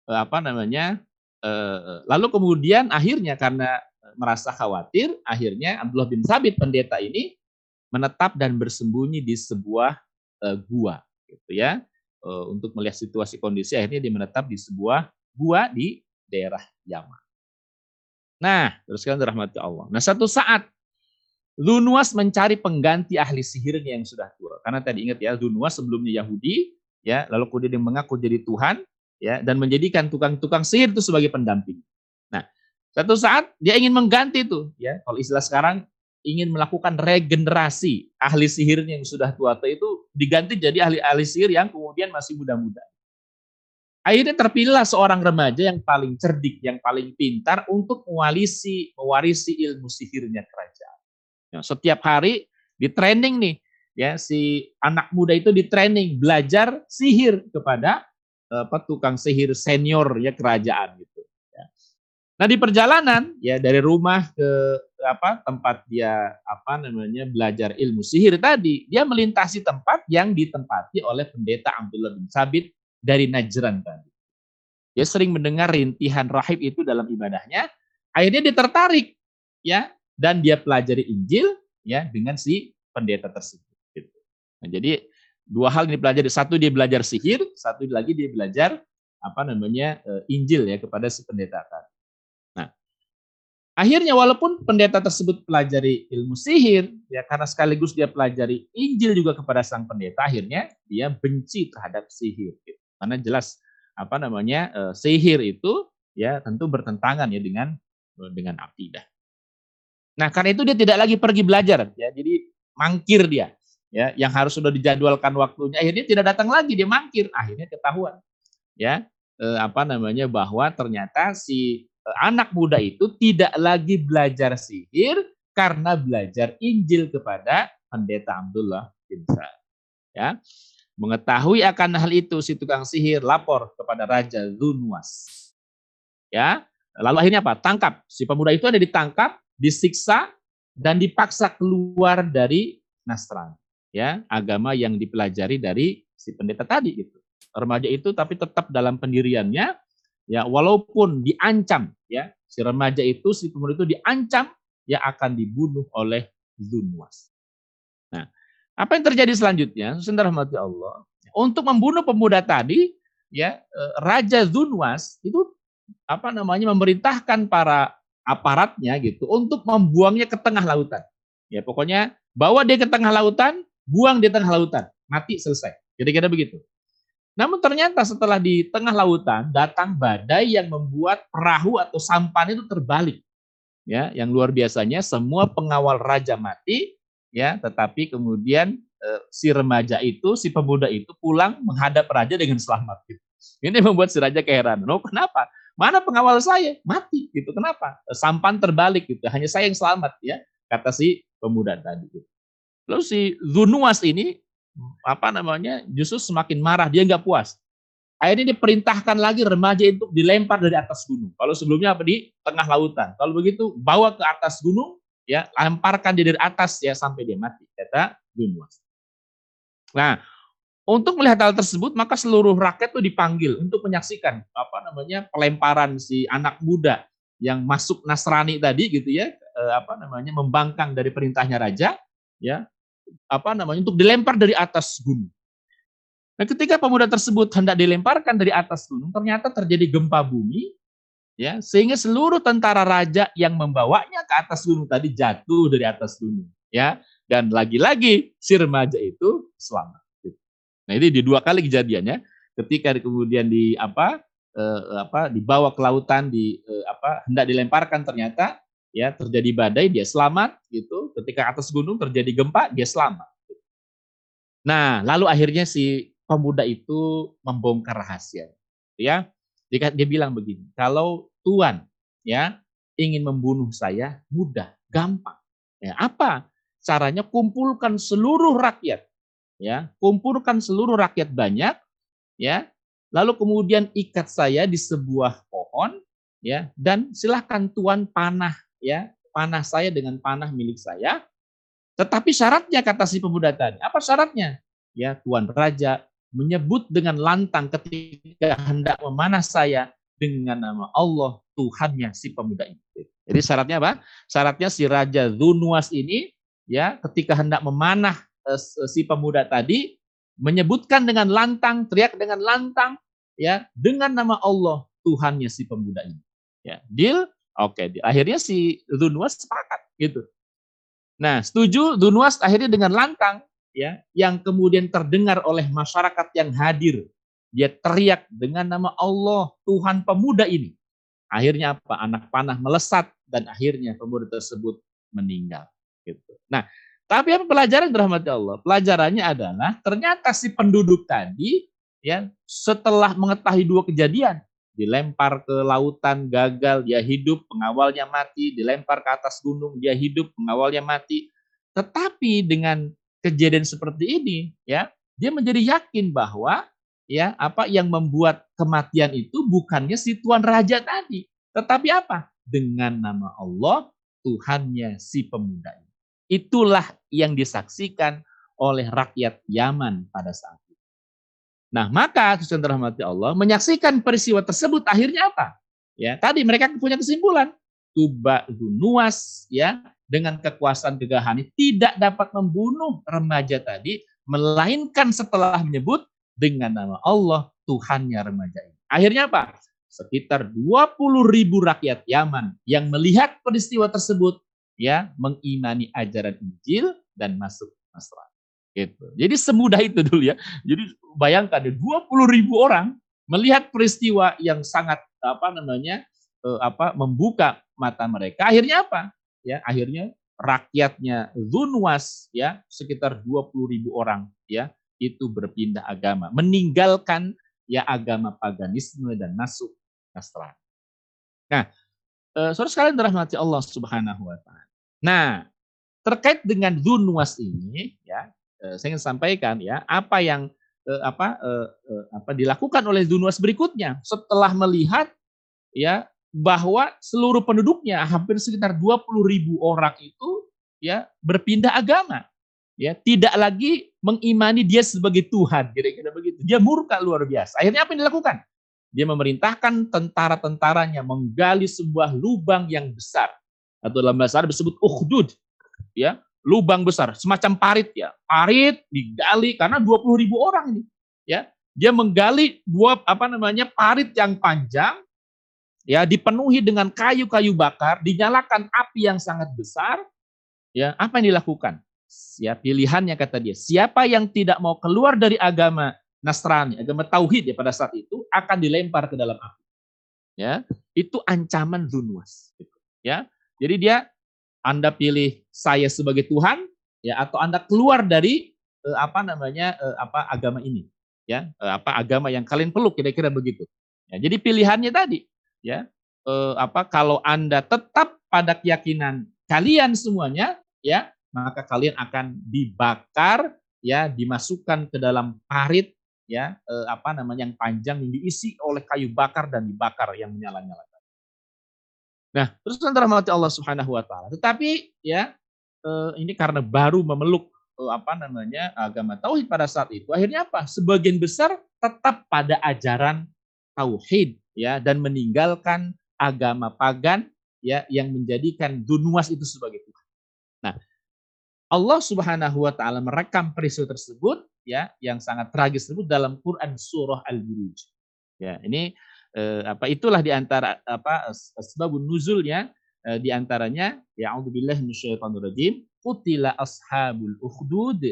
eh, apa namanya? Eh, lalu kemudian akhirnya karena merasa khawatir, akhirnya Abdullah bin Sabit pendeta ini menetap dan bersembunyi di sebuah uh, gua gitu ya. Untuk melihat situasi kondisi akhirnya dia menetap di sebuah gua di daerah Yaman. Nah, terus kan dirahmati Allah. Nah, satu saat Lunuas mencari pengganti ahli sihirnya yang sudah tua. Karena tadi ingat ya, Lunuas sebelumnya Yahudi, ya, lalu kemudian dia mengaku jadi Tuhan, ya, dan menjadikan tukang-tukang sihir itu sebagai pendamping. Nah, satu saat dia ingin mengganti itu, ya. Kalau istilah sekarang ingin melakukan regenerasi ahli sihirnya yang sudah tua itu diganti jadi ahli-ahli sihir yang kemudian masih muda-muda. Akhirnya terpilihlah seorang remaja yang paling cerdik, yang paling pintar untuk mewarisi, mewarisi ilmu sihirnya kerajaan. Ya, setiap hari di training nih, ya si anak muda itu di training belajar sihir kepada apa tukang sihir senior ya kerajaan gitu. Ya. Nah di perjalanan ya dari rumah ke apa tempat dia apa namanya belajar ilmu sihir tadi, dia melintasi tempat yang ditempati oleh pendeta Abdullah bin Sabit dari Najran tadi. Dia sering mendengar rintihan rahib itu dalam ibadahnya, akhirnya dia tertarik ya dan dia pelajari Injil ya dengan si pendeta tersebut. Gitu. Nah, jadi dua hal ini pelajari, satu dia belajar sihir, satu lagi dia belajar apa namanya eh, Injil ya kepada si pendeta tadi. Nah, akhirnya walaupun pendeta tersebut pelajari ilmu sihir, ya karena sekaligus dia pelajari Injil juga kepada sang pendeta, akhirnya dia benci terhadap sihir. Gitu. Karena jelas apa namanya uh, sihir itu ya tentu bertentangan ya dengan uh, dengan akidah. Nah, karena itu dia tidak lagi pergi belajar ya. Jadi mangkir dia ya yang harus sudah dijadwalkan waktunya akhirnya tidak datang lagi dia mangkir akhirnya ketahuan ya eh, apa namanya bahwa ternyata si eh, anak muda itu tidak lagi belajar sihir karena belajar Injil kepada pendeta Abdullah bin Sa'ad ya Mengetahui akan hal itu, si tukang sihir lapor kepada Raja Zunwas. Ya, lalu akhirnya apa? Tangkap. Si pemuda itu ada ditangkap, disiksa, dan dipaksa keluar dari Nasrani. Ya, agama yang dipelajari dari si pendeta tadi itu. Remaja itu tapi tetap dalam pendiriannya, ya walaupun diancam, ya si remaja itu, si pemuda itu diancam, ya akan dibunuh oleh Zunwas. Apa yang terjadi selanjutnya? Rahmati Allah. Untuk membunuh pemuda tadi, ya eh, Raja Zunwas itu apa namanya memerintahkan para aparatnya gitu untuk membuangnya ke tengah lautan. Ya pokoknya bawa dia ke tengah lautan, buang di tengah lautan, mati selesai. Kira-kira begitu. Namun ternyata setelah di tengah lautan datang badai yang membuat perahu atau sampan itu terbalik. Ya, yang luar biasanya semua pengawal raja mati, ya tetapi kemudian uh, si remaja itu si pemuda itu pulang menghadap raja dengan selamat gitu. ini membuat si raja keheranan oh kenapa? Mana pengawal saya? Mati gitu kenapa? Sampan terbalik gitu hanya saya yang selamat ya kata si pemuda tadi gitu. lalu si Zunuas ini apa namanya justru semakin marah dia nggak puas. Akhirnya diperintahkan lagi remaja itu dilempar dari atas gunung. Kalau sebelumnya apa di tengah lautan. Kalau begitu bawa ke atas gunung ya lemparkan dia dari atas ya sampai dia mati kata Dunwas. Nah, untuk melihat hal tersebut maka seluruh rakyat itu dipanggil untuk menyaksikan apa namanya pelemparan si anak muda yang masuk Nasrani tadi gitu ya apa namanya membangkang dari perintahnya raja ya apa namanya untuk dilempar dari atas gunung. Nah, ketika pemuda tersebut hendak dilemparkan dari atas gunung, ternyata terjadi gempa bumi ya sehingga seluruh tentara raja yang membawanya ke atas gunung tadi jatuh dari atas gunung ya. Dan lagi-lagi si remaja itu selamat. Nah ini di dua kali kejadiannya. Ketika kemudian di apa eh, apa dibawa ke lautan di eh, apa hendak dilemparkan ternyata ya terjadi badai dia selamat gitu. Ketika atas gunung terjadi gempa dia selamat. Nah lalu akhirnya si pemuda itu membongkar rahasia ya dia, dia bilang begini, kalau Tuhan ya ingin membunuh saya mudah, gampang. Ya, apa? caranya kumpulkan seluruh rakyat ya, kumpulkan seluruh rakyat banyak ya. Lalu kemudian ikat saya di sebuah pohon ya dan silahkan tuan panah ya, panah saya dengan panah milik saya. Tetapi syaratnya kata si pemuda tadi, apa syaratnya? Ya, tuan raja menyebut dengan lantang ketika hendak memanah saya dengan nama Allah Tuhannya si pemuda ini. Jadi syaratnya apa? Syaratnya si Raja Zunuas ini ya ketika hendak memanah uh, si pemuda tadi menyebutkan dengan lantang, teriak dengan lantang ya dengan nama Allah Tuhannya si pemuda ini. Ya, deal? Oke, okay. akhirnya si Zunuas sepakat gitu. Nah, setuju Zunuas akhirnya dengan lantang ya yang kemudian terdengar oleh masyarakat yang hadir. Dia teriak dengan nama Allah Tuhan pemuda ini. Akhirnya apa? Anak panah melesat dan akhirnya pemuda tersebut meninggal. Gitu. Nah, tapi apa pelajaran dirahmati Allah? Pelajarannya adalah ternyata si penduduk tadi ya setelah mengetahui dua kejadian, dilempar ke lautan gagal, dia hidup, pengawalnya mati, dilempar ke atas gunung, dia hidup, pengawalnya mati. Tetapi dengan kejadian seperti ini, ya, dia menjadi yakin bahwa ya apa yang membuat kematian itu bukannya si tuan raja tadi, tetapi apa? Dengan nama Allah Tuhannya si pemuda ini. Itulah yang disaksikan oleh rakyat Yaman pada saat itu. Nah, maka Kristen rahmati Allah menyaksikan peristiwa tersebut akhirnya apa? Ya, tadi mereka punya kesimpulan. Tuba Nuas ya dengan kekuasaan gegahani tidak dapat membunuh remaja tadi melainkan setelah menyebut dengan nama Allah Tuhannya remaja ini. Akhirnya apa? Sekitar 20 ribu rakyat Yaman yang melihat peristiwa tersebut ya mengimani ajaran Injil dan masuk Nasrani. Gitu. Jadi semudah itu dulu ya. Jadi bayangkan 20 ribu orang melihat peristiwa yang sangat apa namanya eh, apa membuka mata mereka. Akhirnya apa? Ya, akhirnya rakyatnya Zunwas ya sekitar 20 ribu orang ya itu berpindah agama, meninggalkan ya agama paganisme dan masuk Nasrani. Nah, eh, saudara sekalian dirahmati Allah Subhanahu wa taala. Nah, terkait dengan Dunwas ini ya, eh, saya ingin sampaikan ya, apa yang eh, apa eh, apa dilakukan oleh Dunwas berikutnya setelah melihat ya bahwa seluruh penduduknya hampir sekitar 20 ribu orang itu ya berpindah agama. Ya tidak lagi mengimani dia sebagai Tuhan kira-kira begitu. Dia murka luar biasa. Akhirnya apa yang dilakukan? Dia memerintahkan tentara-tentaranya menggali sebuah lubang yang besar. Atau dalam bahasa Arab disebut ukhdud ya. Lubang besar semacam parit ya. Parit digali karena 20 ribu orang ini ya. Dia menggali dua apa namanya parit yang panjang ya dipenuhi dengan kayu-kayu bakar dinyalakan api yang sangat besar ya apa yang dilakukan Ya, pilihannya kata dia, siapa yang tidak mau keluar dari agama Nasrani, agama tauhid ya pada saat itu akan dilempar ke dalam api. Ya, itu ancaman Zunwas. Ya, jadi dia Anda pilih saya sebagai Tuhan, ya atau Anda keluar dari eh, apa namanya eh, apa agama ini, ya eh, apa agama yang kalian peluk kira-kira begitu. Ya, jadi pilihannya tadi, ya eh, apa kalau Anda tetap pada keyakinan kalian semuanya, ya maka kalian akan dibakar ya dimasukkan ke dalam parit ya eh, apa namanya yang panjang yang diisi oleh kayu bakar dan dibakar yang menyala-nyala. Nah, terus antara mati Allah Subhanahu wa taala. Tetapi ya eh, ini karena baru memeluk eh, apa namanya agama tauhid pada saat itu, akhirnya apa? Sebagian besar tetap pada ajaran tauhid ya dan meninggalkan agama pagan ya yang menjadikan dunuas itu sebagai Tuhan. Nah, Allah Subhanahu wa taala merekam peristiwa tersebut ya yang sangat tragis tersebut dalam Quran surah Al-Buruj. Ya, ini eh, apa itulah di antara apa sebabun nuzulnya eh, di antaranya ya'udzubillahi minasyaitonir rajim qutila ashabul ukhdud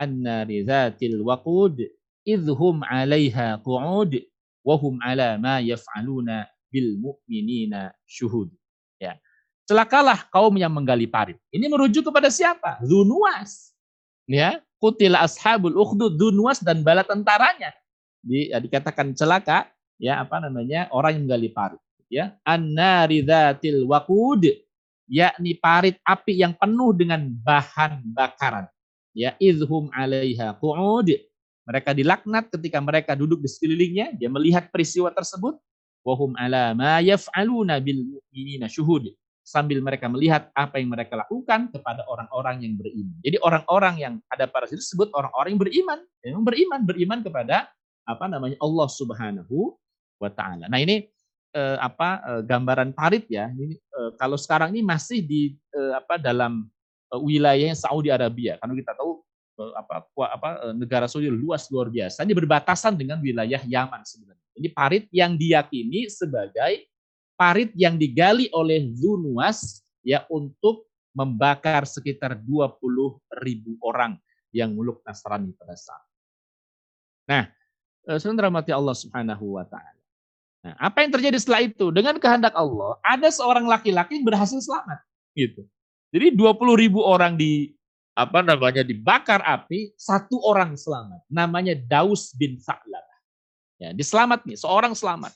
annari dzatil waqud idhum 'alaiha qu'ud wa hum 'ala ma yaf'aluna bil mu'minina syuhud. Ya celakalah kaum yang menggali parit. Ini merujuk kepada siapa? Zunuas. Ya, kutila ashabul ukhdud Zunuas dan bala tentaranya. Di, ya, dikatakan celaka ya apa namanya? orang yang menggali parit ya. Annari dzatil waqud yakni parit api yang penuh dengan bahan bakaran. Ya, idhum 'alaiha qu'ud. Mereka dilaknat ketika mereka duduk di sekelilingnya, dia melihat peristiwa tersebut. Wahum ala ma yaf'aluna bil mu'minina syuhud. Sambil mereka melihat apa yang mereka lakukan kepada orang-orang yang beriman. Jadi orang-orang yang ada pada situ disebut orang-orang yang beriman. Yang beriman, beriman kepada apa namanya Allah Subhanahu wa taala. Nah, ini eh, apa eh, gambaran parit ya. Ini eh, kalau sekarang ini masih di eh, apa dalam eh, Saudi Arabia. Karena kita tahu apa apa eh, negara Saudi luas luar biasa. Ini berbatasan dengan wilayah Yaman sebenarnya. Ini parit yang diyakini sebagai parit yang digali oleh Zunuas ya untuk membakar sekitar 20 ribu orang yang muluk Nasrani pada saat. Nah, eh, saudara mati Allah Subhanahu wa taala. Nah, apa yang terjadi setelah itu? Dengan kehendak Allah, ada seorang laki-laki berhasil selamat, gitu. Jadi 20 ribu orang di apa namanya dibakar api, satu orang selamat. Namanya Daus bin Sa'labah. Ya, diselamat nih, seorang selamat.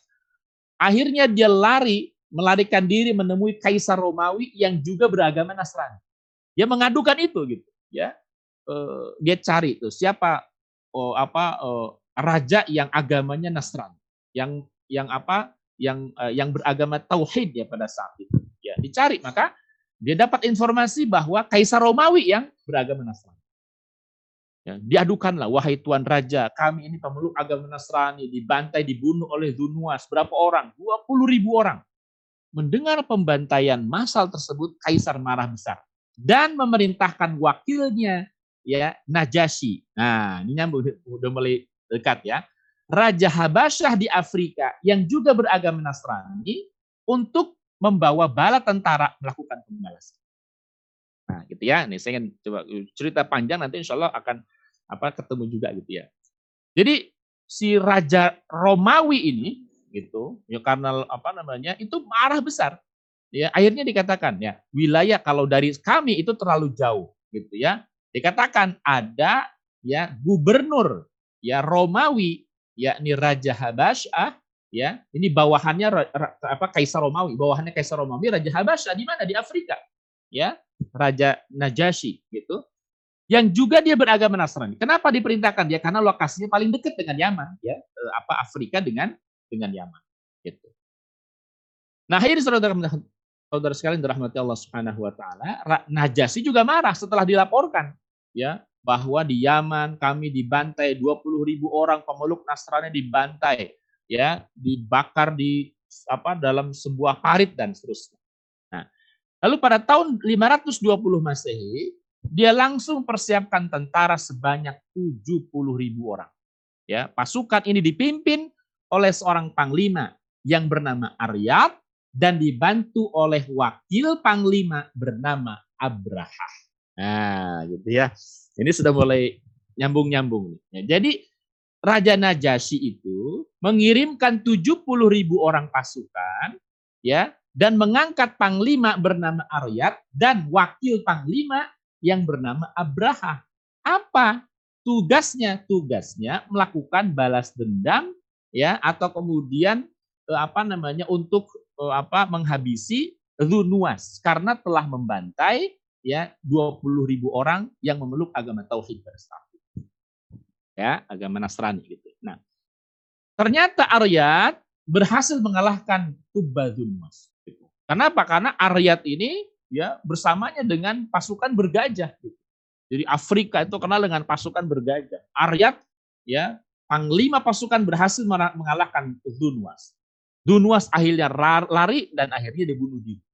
Akhirnya dia lari, melarikan diri menemui kaisar Romawi yang juga beragama Nasrani. Dia mengadukan itu gitu, ya. Uh, dia cari itu siapa oh, apa uh, raja yang agamanya Nasrani, yang yang apa? Yang uh, yang beragama tauhid ya pada saat itu. Ya, dicari maka dia dapat informasi bahwa kaisar Romawi yang beragama Nasrani. Ya, diadukanlah, wahai Tuan Raja, kami ini pemeluk agama Nasrani, dibantai, dibunuh oleh Dunuas. Berapa orang? 20 ribu orang. Mendengar pembantaian masal tersebut, Kaisar marah besar. Dan memerintahkan wakilnya, ya Najasyi. Nah, ini nyambung, udah mulai dekat ya. Raja Habasyah di Afrika yang juga beragama Nasrani untuk membawa bala tentara melakukan pembalasan. Nah, gitu ya. Nih saya ingin coba cerita panjang nanti insya Allah akan apa ketemu juga gitu ya. Jadi si raja Romawi ini gitu ya karena apa namanya itu marah besar ya akhirnya dikatakan ya wilayah kalau dari kami itu terlalu jauh gitu ya dikatakan ada ya gubernur ya Romawi yakni Raja Habasyah ya ini bawahannya apa Kaisar Romawi bawahannya Kaisar Romawi Raja Habasyah di mana di Afrika ya Raja Najasyi gitu yang juga dia beragama Nasrani. Kenapa diperintahkan dia? Karena lokasinya paling dekat dengan Yaman, ya, eh, apa Afrika dengan dengan Yaman, gitu. Nah, ini saudara saudara sekalian dirahmati Allah Subhanahu wa taala, Najasi juga marah setelah dilaporkan, ya, bahwa di Yaman kami dibantai 20 ribu orang pemeluk Nasrani dibantai, ya, dibakar di apa dalam sebuah parit dan seterusnya. Nah, lalu pada tahun 520 Masehi dia langsung persiapkan tentara sebanyak 70 ribu orang. Ya, pasukan ini dipimpin oleh seorang panglima yang bernama Aryat dan dibantu oleh wakil panglima bernama Abraha. Nah, gitu ya. Ini sudah mulai nyambung-nyambung. Ya, jadi Raja Najasyi itu mengirimkan 70 ribu orang pasukan ya dan mengangkat panglima bernama Aryat dan wakil panglima yang bernama Abraha. Apa tugasnya? Tugasnya melakukan balas dendam ya atau kemudian eh, apa namanya untuk eh, apa menghabisi Zunuas karena telah membantai ya 20 ribu orang yang memeluk agama tauhid itu. Ya, agama Nasrani gitu. Nah, ternyata Aryat berhasil mengalahkan Tubadunwas. Gitu. Kenapa? Karena Aryat ini ya bersamanya dengan pasukan bergajah. Gitu. Jadi Afrika itu kenal dengan pasukan bergajah. Aryat ya panglima pasukan berhasil mengalahkan Dunwas. Dunwas akhirnya lari dan akhirnya dibunuh diri.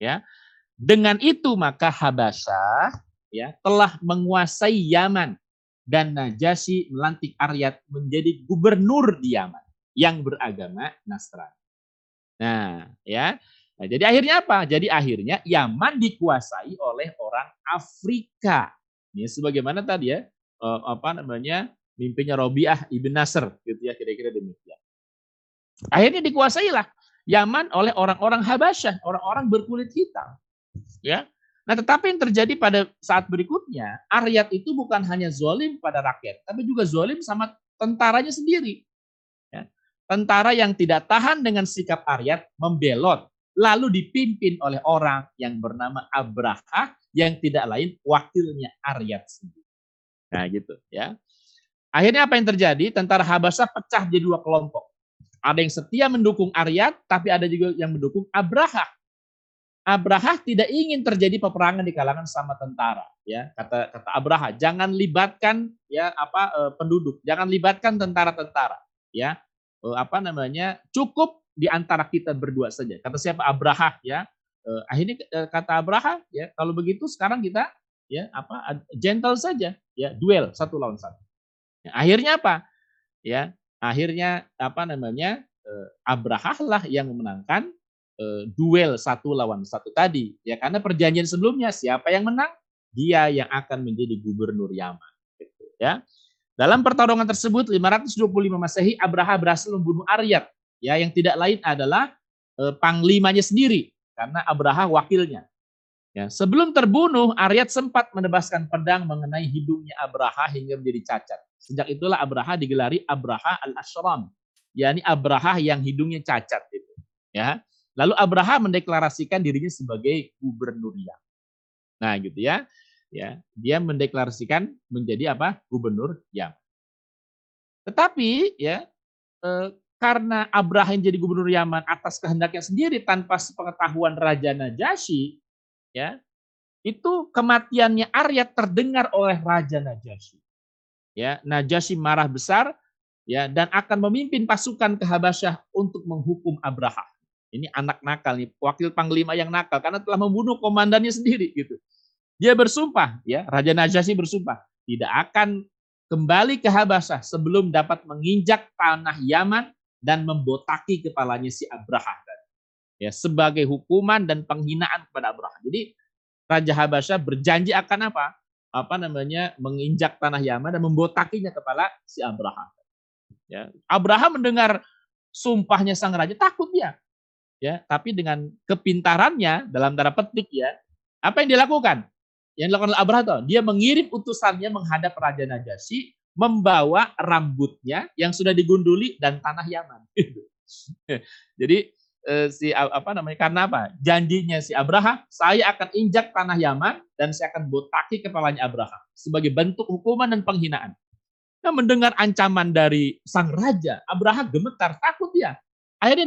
Ya. Dengan itu maka Habasyah ya telah menguasai Yaman dan Najasyi melantik Aryat menjadi gubernur di Yaman yang beragama Nasrani. Nah, ya. Nah, jadi akhirnya apa? Jadi akhirnya Yaman dikuasai oleh orang Afrika. Ini sebagaimana tadi ya, eh, apa namanya? mimpinya Robiah ibn Nasr gitu ya kira-kira demikian. Akhirnya dikuasailah Yaman oleh orang-orang Habasyah, orang-orang berkulit hitam. Ya. Nah, tetapi yang terjadi pada saat berikutnya, Aryat itu bukan hanya zolim pada rakyat, tapi juga zolim sama tentaranya sendiri. Ya. Tentara yang tidak tahan dengan sikap Aryat membelot lalu dipimpin oleh orang yang bernama Abraha yang tidak lain wakilnya Aryat sendiri. Nah gitu ya. Akhirnya apa yang terjadi? Tentara Habasah pecah jadi dua kelompok. Ada yang setia mendukung Aryat, tapi ada juga yang mendukung Abraha. Abraha tidak ingin terjadi peperangan di kalangan sama tentara, ya kata kata Abraha, jangan libatkan ya apa eh, penduduk, jangan libatkan tentara-tentara, ya eh, apa namanya cukup di antara kita berdua saja. Kata siapa Abraha, ya eh, akhirnya kata Abraha, ya kalau begitu sekarang kita ya apa gentle saja, ya duel satu lawan satu. Ya, akhirnya apa? Ya, akhirnya apa namanya? Eh, Abraha lah yang memenangkan eh, duel satu lawan satu tadi. Ya, karena perjanjian sebelumnya siapa yang menang? Dia yang akan menjadi gubernur Yaman. Gitu, ya. Dalam pertarungan tersebut 525 Masehi Abraha berhasil membunuh Aryat ya yang tidak lain adalah eh, panglimanya sendiri karena Abraha wakilnya. Ya, sebelum terbunuh, Aryat sempat menebaskan pedang mengenai hidungnya Abraha hingga menjadi cacat. Sejak itulah Abraha digelari Abraha al-Ashram, yakni Abraha yang hidungnya cacat itu. Ya. Lalu Abraha mendeklarasikan dirinya sebagai gubernur Yaman. Nah, gitu ya. Ya, dia mendeklarasikan menjadi apa? Gubernur Yaman. Tetapi ya eh, karena Abraha yang jadi gubernur Yaman atas kehendaknya sendiri tanpa sepengetahuan Raja Najasyi, ya itu kematiannya Arya terdengar oleh Raja Najasyi ya Najasyi marah besar ya dan akan memimpin pasukan ke Habasyah untuk menghukum Abraha. Ini anak nakal nih, wakil panglima yang nakal karena telah membunuh komandannya sendiri gitu. Dia bersumpah ya, Raja Najasyi bersumpah tidak akan kembali ke Habasyah sebelum dapat menginjak tanah Yaman dan membotaki kepalanya si Abraha. Ya, sebagai hukuman dan penghinaan kepada Abraha. Jadi Raja Habasyah berjanji akan apa? apa namanya menginjak tanah Yaman dan membotakinya kepala si Abraham. Ya, Abraham mendengar sumpahnya sang raja takut dia. Ya, tapi dengan kepintarannya dalam tanda petik ya, apa yang dilakukan? Yang dilakukan oleh Abraham itu, dia mengirim utusannya menghadap Raja Najasyi membawa rambutnya yang sudah digunduli dan tanah Yaman. [LAUGHS] Jadi Eh, si apa namanya karena apa janjinya si Abraham saya akan injak tanah Yaman dan saya akan botaki kepalanya Abraham sebagai bentuk hukuman dan penghinaan. Nah, mendengar ancaman dari sang raja, Abraham gemetar, takut dia. Akhirnya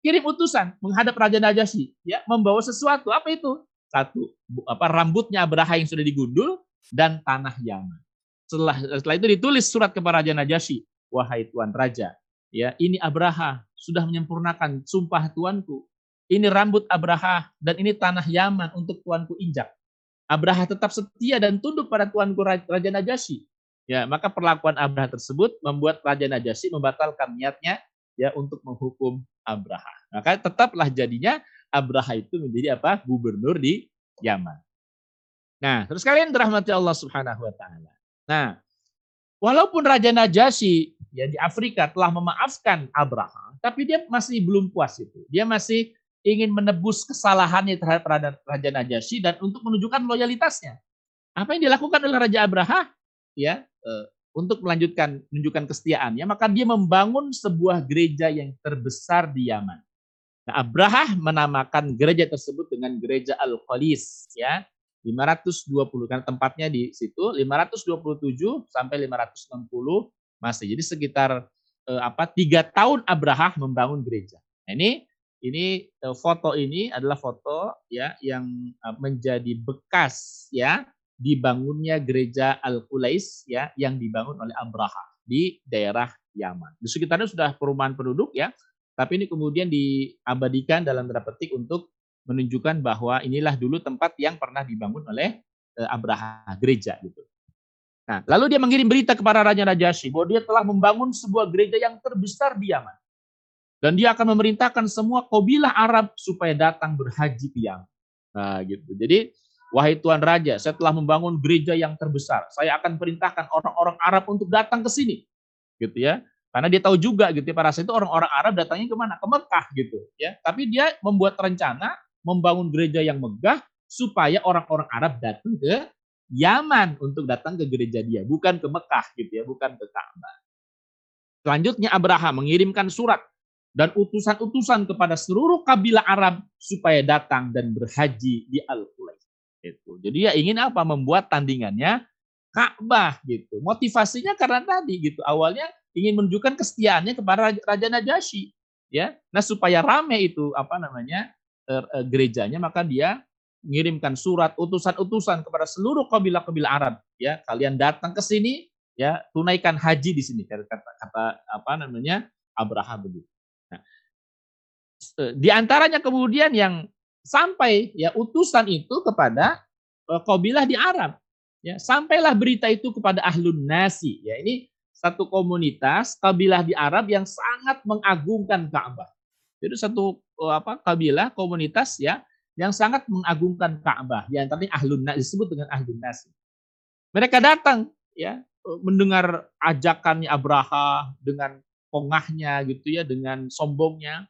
dikirim utusan menghadap Raja Najasyi, ya, membawa sesuatu. Apa itu? Satu, apa rambutnya Abraham yang sudah digundul dan tanah Yaman. Setelah, setelah itu ditulis surat kepada Raja Najasyi, wahai tuan raja, ya ini Abraha sudah menyempurnakan sumpah tuanku. Ini rambut Abraha dan ini tanah Yaman untuk tuanku injak. Abraha tetap setia dan tunduk pada tuanku Raja Najasyi. Ya, maka perlakuan Abraha tersebut membuat Raja Najasyi membatalkan niatnya ya untuk menghukum Abraha. Maka tetaplah jadinya Abraha itu menjadi apa? Gubernur di Yaman. Nah, terus kalian dirahmati Allah Subhanahu wa taala. Nah, walaupun Raja Najasyi ya di Afrika telah memaafkan Abraham, tapi dia masih belum puas itu. Dia masih ingin menebus kesalahannya terhadap Raja Najasyi dan untuk menunjukkan loyalitasnya. Apa yang dilakukan oleh Raja Abraham? Ya, eh, untuk melanjutkan menunjukkan kesetiaannya, maka dia membangun sebuah gereja yang terbesar di Yaman. Nah, Abraham menamakan gereja tersebut dengan gereja Al-Qalis, ya. 520 karena tempatnya di situ 527 sampai 560 masih. Jadi sekitar eh, apa tiga tahun Abraham membangun gereja. Nah, ini ini eh, foto ini adalah foto ya yang eh, menjadi bekas ya dibangunnya gereja Al Qulais ya yang dibangun oleh Abraham di daerah Yaman. Di sekitarnya sudah perumahan penduduk ya, tapi ini kemudian diabadikan dalam tanda petik untuk menunjukkan bahwa inilah dulu tempat yang pernah dibangun oleh eh, Abraham gereja gitu. Nah, lalu dia mengirim berita kepada Raja Najasyi bahwa dia telah membangun sebuah gereja yang terbesar di Yaman. Dan dia akan memerintahkan semua kabilah Arab supaya datang berhaji ke Yaman. Nah, gitu. Jadi, wahai Tuan Raja, saya telah membangun gereja yang terbesar. Saya akan perintahkan orang-orang Arab untuk datang ke sini. Gitu ya. Karena dia tahu juga gitu ya, para itu orang-orang Arab datangnya ke mana? Ke Mekah gitu ya. Tapi dia membuat rencana membangun gereja yang megah supaya orang-orang Arab datang ke Yaman untuk datang ke gereja dia, bukan ke Mekah gitu ya, bukan ke Ka'bah. Selanjutnya Abraham mengirimkan surat dan utusan-utusan kepada seluruh kabilah Arab supaya datang dan berhaji di Al-Qulais. Itu. Jadi ya ingin apa? Membuat tandingannya Ka'bah gitu. Motivasinya karena tadi gitu. Awalnya ingin menunjukkan kesetiaannya kepada Raja Najasyi, ya. Nah, supaya rame itu apa namanya? Er, er, gerejanya maka dia mengirimkan surat utusan-utusan kepada seluruh kabilah-kabilah Arab, ya. Kalian datang ke sini, ya, tunaikan haji di sini kata kata apa namanya? Abraha begitu. Nah, eh, di antaranya kemudian yang sampai ya utusan itu kepada uh, kabilah di Arab. Ya, sampailah berita itu kepada ahlun nasi. Ya, ini satu komunitas kabilah di Arab yang sangat mengagungkan Ka'bah. Jadi satu uh, apa kabilah komunitas ya yang sangat mengagungkan Ka'bah. Di antaranya ahlun nasi disebut dengan ahlun nasi. Mereka datang ya mendengar ajakannya Abraha dengan pongahnya gitu ya dengan sombongnya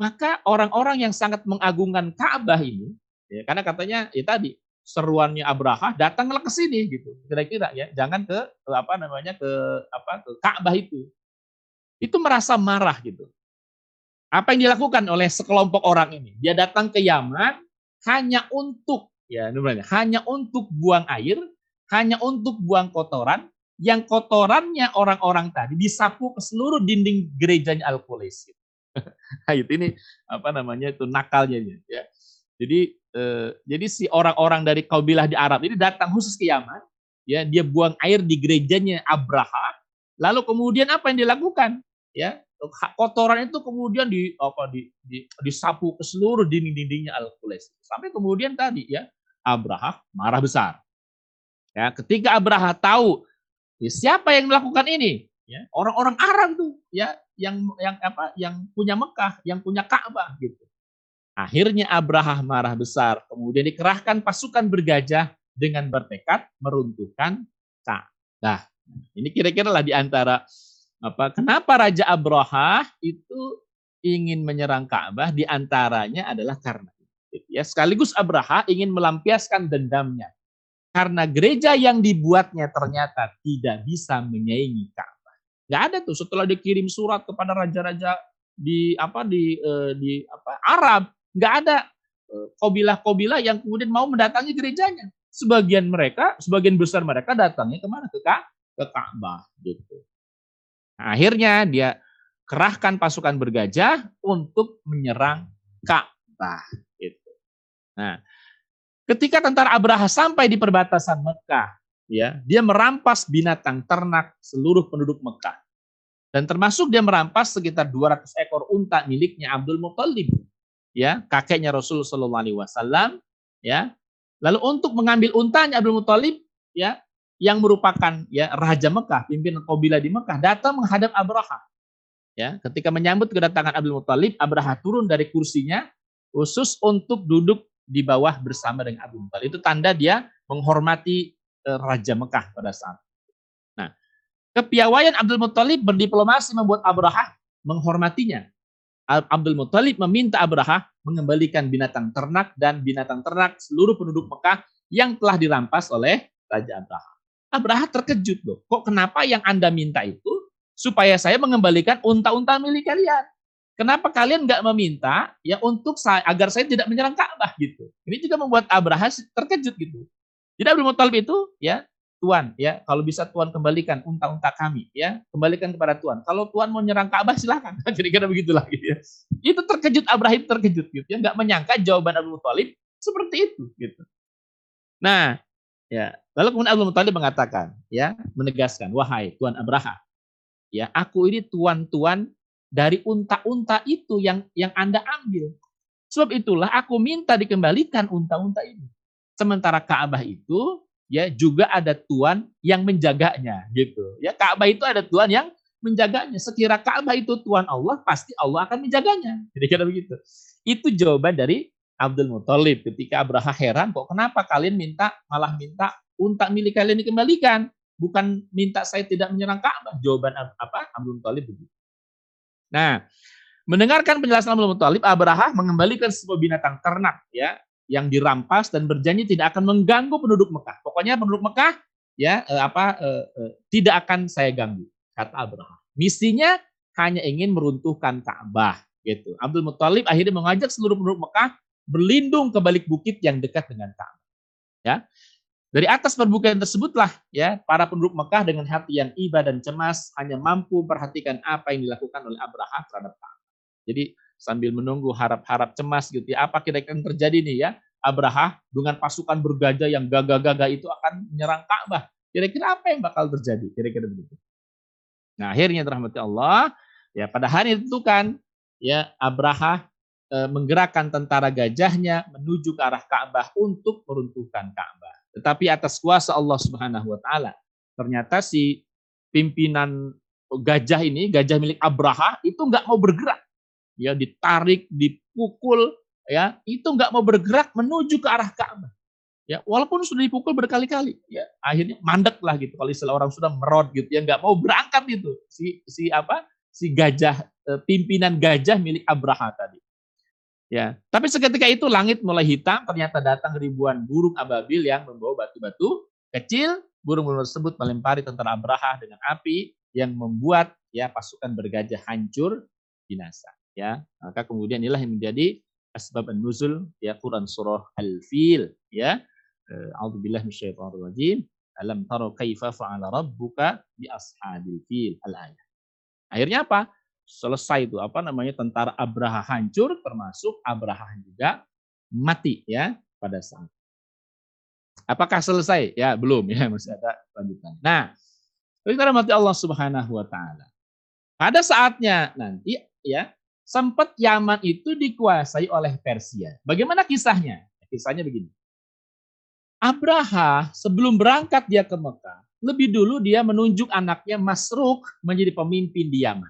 maka orang-orang yang sangat mengagungkan Ka'bah ini, ya, karena katanya ya tadi seruannya Abraha datanglah ke sini gitu, kira-kira ya, jangan ke, ke apa namanya ke apa ke Ka'bah itu. Itu merasa marah gitu. Apa yang dilakukan oleh sekelompok orang ini? Dia datang ke Yaman hanya untuk ya namanya hanya untuk buang air, hanya untuk buang kotoran, yang kotorannya orang-orang tadi disapu ke seluruh dinding gerejanya Al-Qulais. Gitu. [LAUGHS] Nah, ini apa namanya itu nakalnya ya. Jadi eh, jadi si orang-orang dari kabilah di Arab ini datang khusus ke Yaman, ya dia buang air di gerejanya Abraha, lalu kemudian apa yang dilakukan? Ya kotoran itu kemudian di apa di, di disapu ke seluruh dinding-dindingnya Al-Qulais. Sampai kemudian tadi ya Abraha marah besar. Ya, ketika Abraha tahu ya, siapa yang melakukan ini, ya orang-orang Arab tuh ya yang yang apa yang punya Mekah, yang punya Ka'bah gitu. Akhirnya Abraham marah besar, kemudian dikerahkan pasukan bergajah dengan bertekad meruntuhkan Ka'bah. Ini kira-kira lah di antara apa kenapa Raja Abraha itu ingin menyerang Ka'bah di antaranya adalah karena. Ya, sekaligus Abraha ingin melampiaskan dendamnya karena gereja yang dibuatnya ternyata tidak bisa menyaingi Ka'bah. Nggak ada tuh setelah dikirim surat kepada raja-raja di apa di eh, di apa Arab, nggak ada eh, kobilah-kobilah yang kemudian mau mendatangi gerejanya. Sebagian mereka, sebagian besar mereka datangnya ke mana? Ke, ke Ka'bah gitu. Nah, akhirnya dia kerahkan pasukan bergajah untuk menyerang Ka'bah gitu. Nah, ketika tentara Abraha sampai di perbatasan Mekah, ya dia merampas binatang ternak seluruh penduduk Mekah. Dan termasuk dia merampas sekitar 200 ekor unta miliknya Abdul Muthalib ya kakeknya Rasul Shallallahu Alaihi Wasallam ya. Lalu untuk mengambil untanya Abdul Muthalib ya yang merupakan ya raja Mekah pimpinan kabilah di Mekah datang menghadap Abraha ya. Ketika menyambut kedatangan Abdul Muthalib Abraha turun dari kursinya khusus untuk duduk di bawah bersama dengan Abdul Muthalib. Itu tanda dia menghormati Raja Mekah pada saat Nah, kepiawaian Abdul Muthalib berdiplomasi membuat Abraha menghormatinya. Abdul Muthalib meminta Abraha mengembalikan binatang ternak dan binatang ternak seluruh penduduk Mekah yang telah dirampas oleh Raja Abraha. Abraha terkejut loh. Kok kenapa yang Anda minta itu supaya saya mengembalikan unta-unta milik kalian? Kenapa kalian nggak meminta ya untuk saya agar saya tidak menyerang Ka'bah gitu? Ini juga membuat Abraha terkejut gitu. Jadi Abdul Muthalib itu ya Tuan ya kalau bisa Tuan kembalikan unta-unta kami ya kembalikan kepada Tuan. Kalau Tuan mau nyerang Ka'bah silahkan. [LAUGHS] Kira-kira begitulah gitu ya. Itu terkejut Abraham terkejut gitu ya nggak menyangka jawaban Abdul Muthalib seperti itu gitu. Nah ya lalu kemudian Abdul Muthalib mengatakan ya menegaskan wahai Tuan Abraha ya aku ini tuan-tuan dari unta-unta itu yang yang Anda ambil. Sebab itulah aku minta dikembalikan unta-unta ini. Sementara Ka'bah itu ya juga ada tuan yang menjaganya gitu. Ya Ka'bah itu ada tuan yang menjaganya. Sekira Ka'bah itu tuan Allah, pasti Allah akan menjaganya. Jadi kira begitu. Itu jawaban dari Abdul Muthalib ketika Abraha heran kok kenapa kalian minta malah minta unta milik kalian dikembalikan, bukan minta saya tidak menyerang Ka'bah. Jawaban apa? Abdul Muthalib begitu. Nah, mendengarkan penjelasan Abdul Muthalib, Abraha mengembalikan sebuah binatang ternak ya yang dirampas dan berjanji tidak akan mengganggu penduduk Mekah. Pokoknya penduduk Mekah ya eh, apa eh, eh, tidak akan saya ganggu kata Abraham. Misinya hanya ingin meruntuhkan Ka'bah gitu. Abdul Muthalib akhirnya mengajak seluruh penduduk Mekah berlindung ke balik bukit yang dekat dengan Ka'bah. Ya. Dari atas perbukitan tersebutlah ya para penduduk Mekah dengan hati yang iba dan cemas hanya mampu perhatikan apa yang dilakukan oleh Abraha terhadap Ka'bah. Jadi sambil menunggu harap-harap cemas gitu ya apa kira-kira yang terjadi nih ya Abraha dengan pasukan bergajah yang gagah-gagah itu akan menyerang Ka'bah. Kira-kira apa yang bakal terjadi? Kira-kira begitu. Nah, akhirnya rahmati Allah, ya pada hari itu kan ya Abraha e, menggerakkan tentara gajahnya menuju ke arah Ka'bah untuk meruntuhkan Ka'bah. Tetapi atas kuasa Allah Subhanahu wa taala, ternyata si pimpinan gajah ini, gajah milik Abraha itu nggak mau bergerak. Ya ditarik, dipukul, ya itu nggak mau bergerak menuju ke arah Ka'bah. Ya, walaupun sudah dipukul berkali-kali, ya akhirnya mandek lah gitu. Kalau istilah orang sudah merot gitu, ya nggak mau berangkat itu si si apa si gajah eh, pimpinan gajah milik Abraha tadi. Ya, tapi seketika itu langit mulai hitam, ternyata datang ribuan burung ababil yang membawa batu-batu kecil. Burung-burung tersebut melempari tentara Abraha dengan api yang membuat ya pasukan bergajah hancur binasa. Ya, maka kemudian inilah yang menjadi asbab nuzul ya Quran surah Al-Fil ya Eh, A'udzubillah minasyaitonir rajim. Alam taro kaifa fa'ala rabbuka bi ashabil fil al-ayat. Akhirnya apa? Selesai itu apa namanya tentara Abraha hancur termasuk Abraha juga mati ya pada saat. Apakah selesai? Ya, belum ya, [LAUGHS] masih ada lanjutan. Nah, kita mati Allah Subhanahu wa taala. Pada saatnya nanti ya, sempat Yaman itu dikuasai oleh Persia. Bagaimana kisahnya? Kisahnya begini. Abraha sebelum berangkat dia ke Mekah, lebih dulu dia menunjuk anaknya Masruk menjadi pemimpin di Yaman.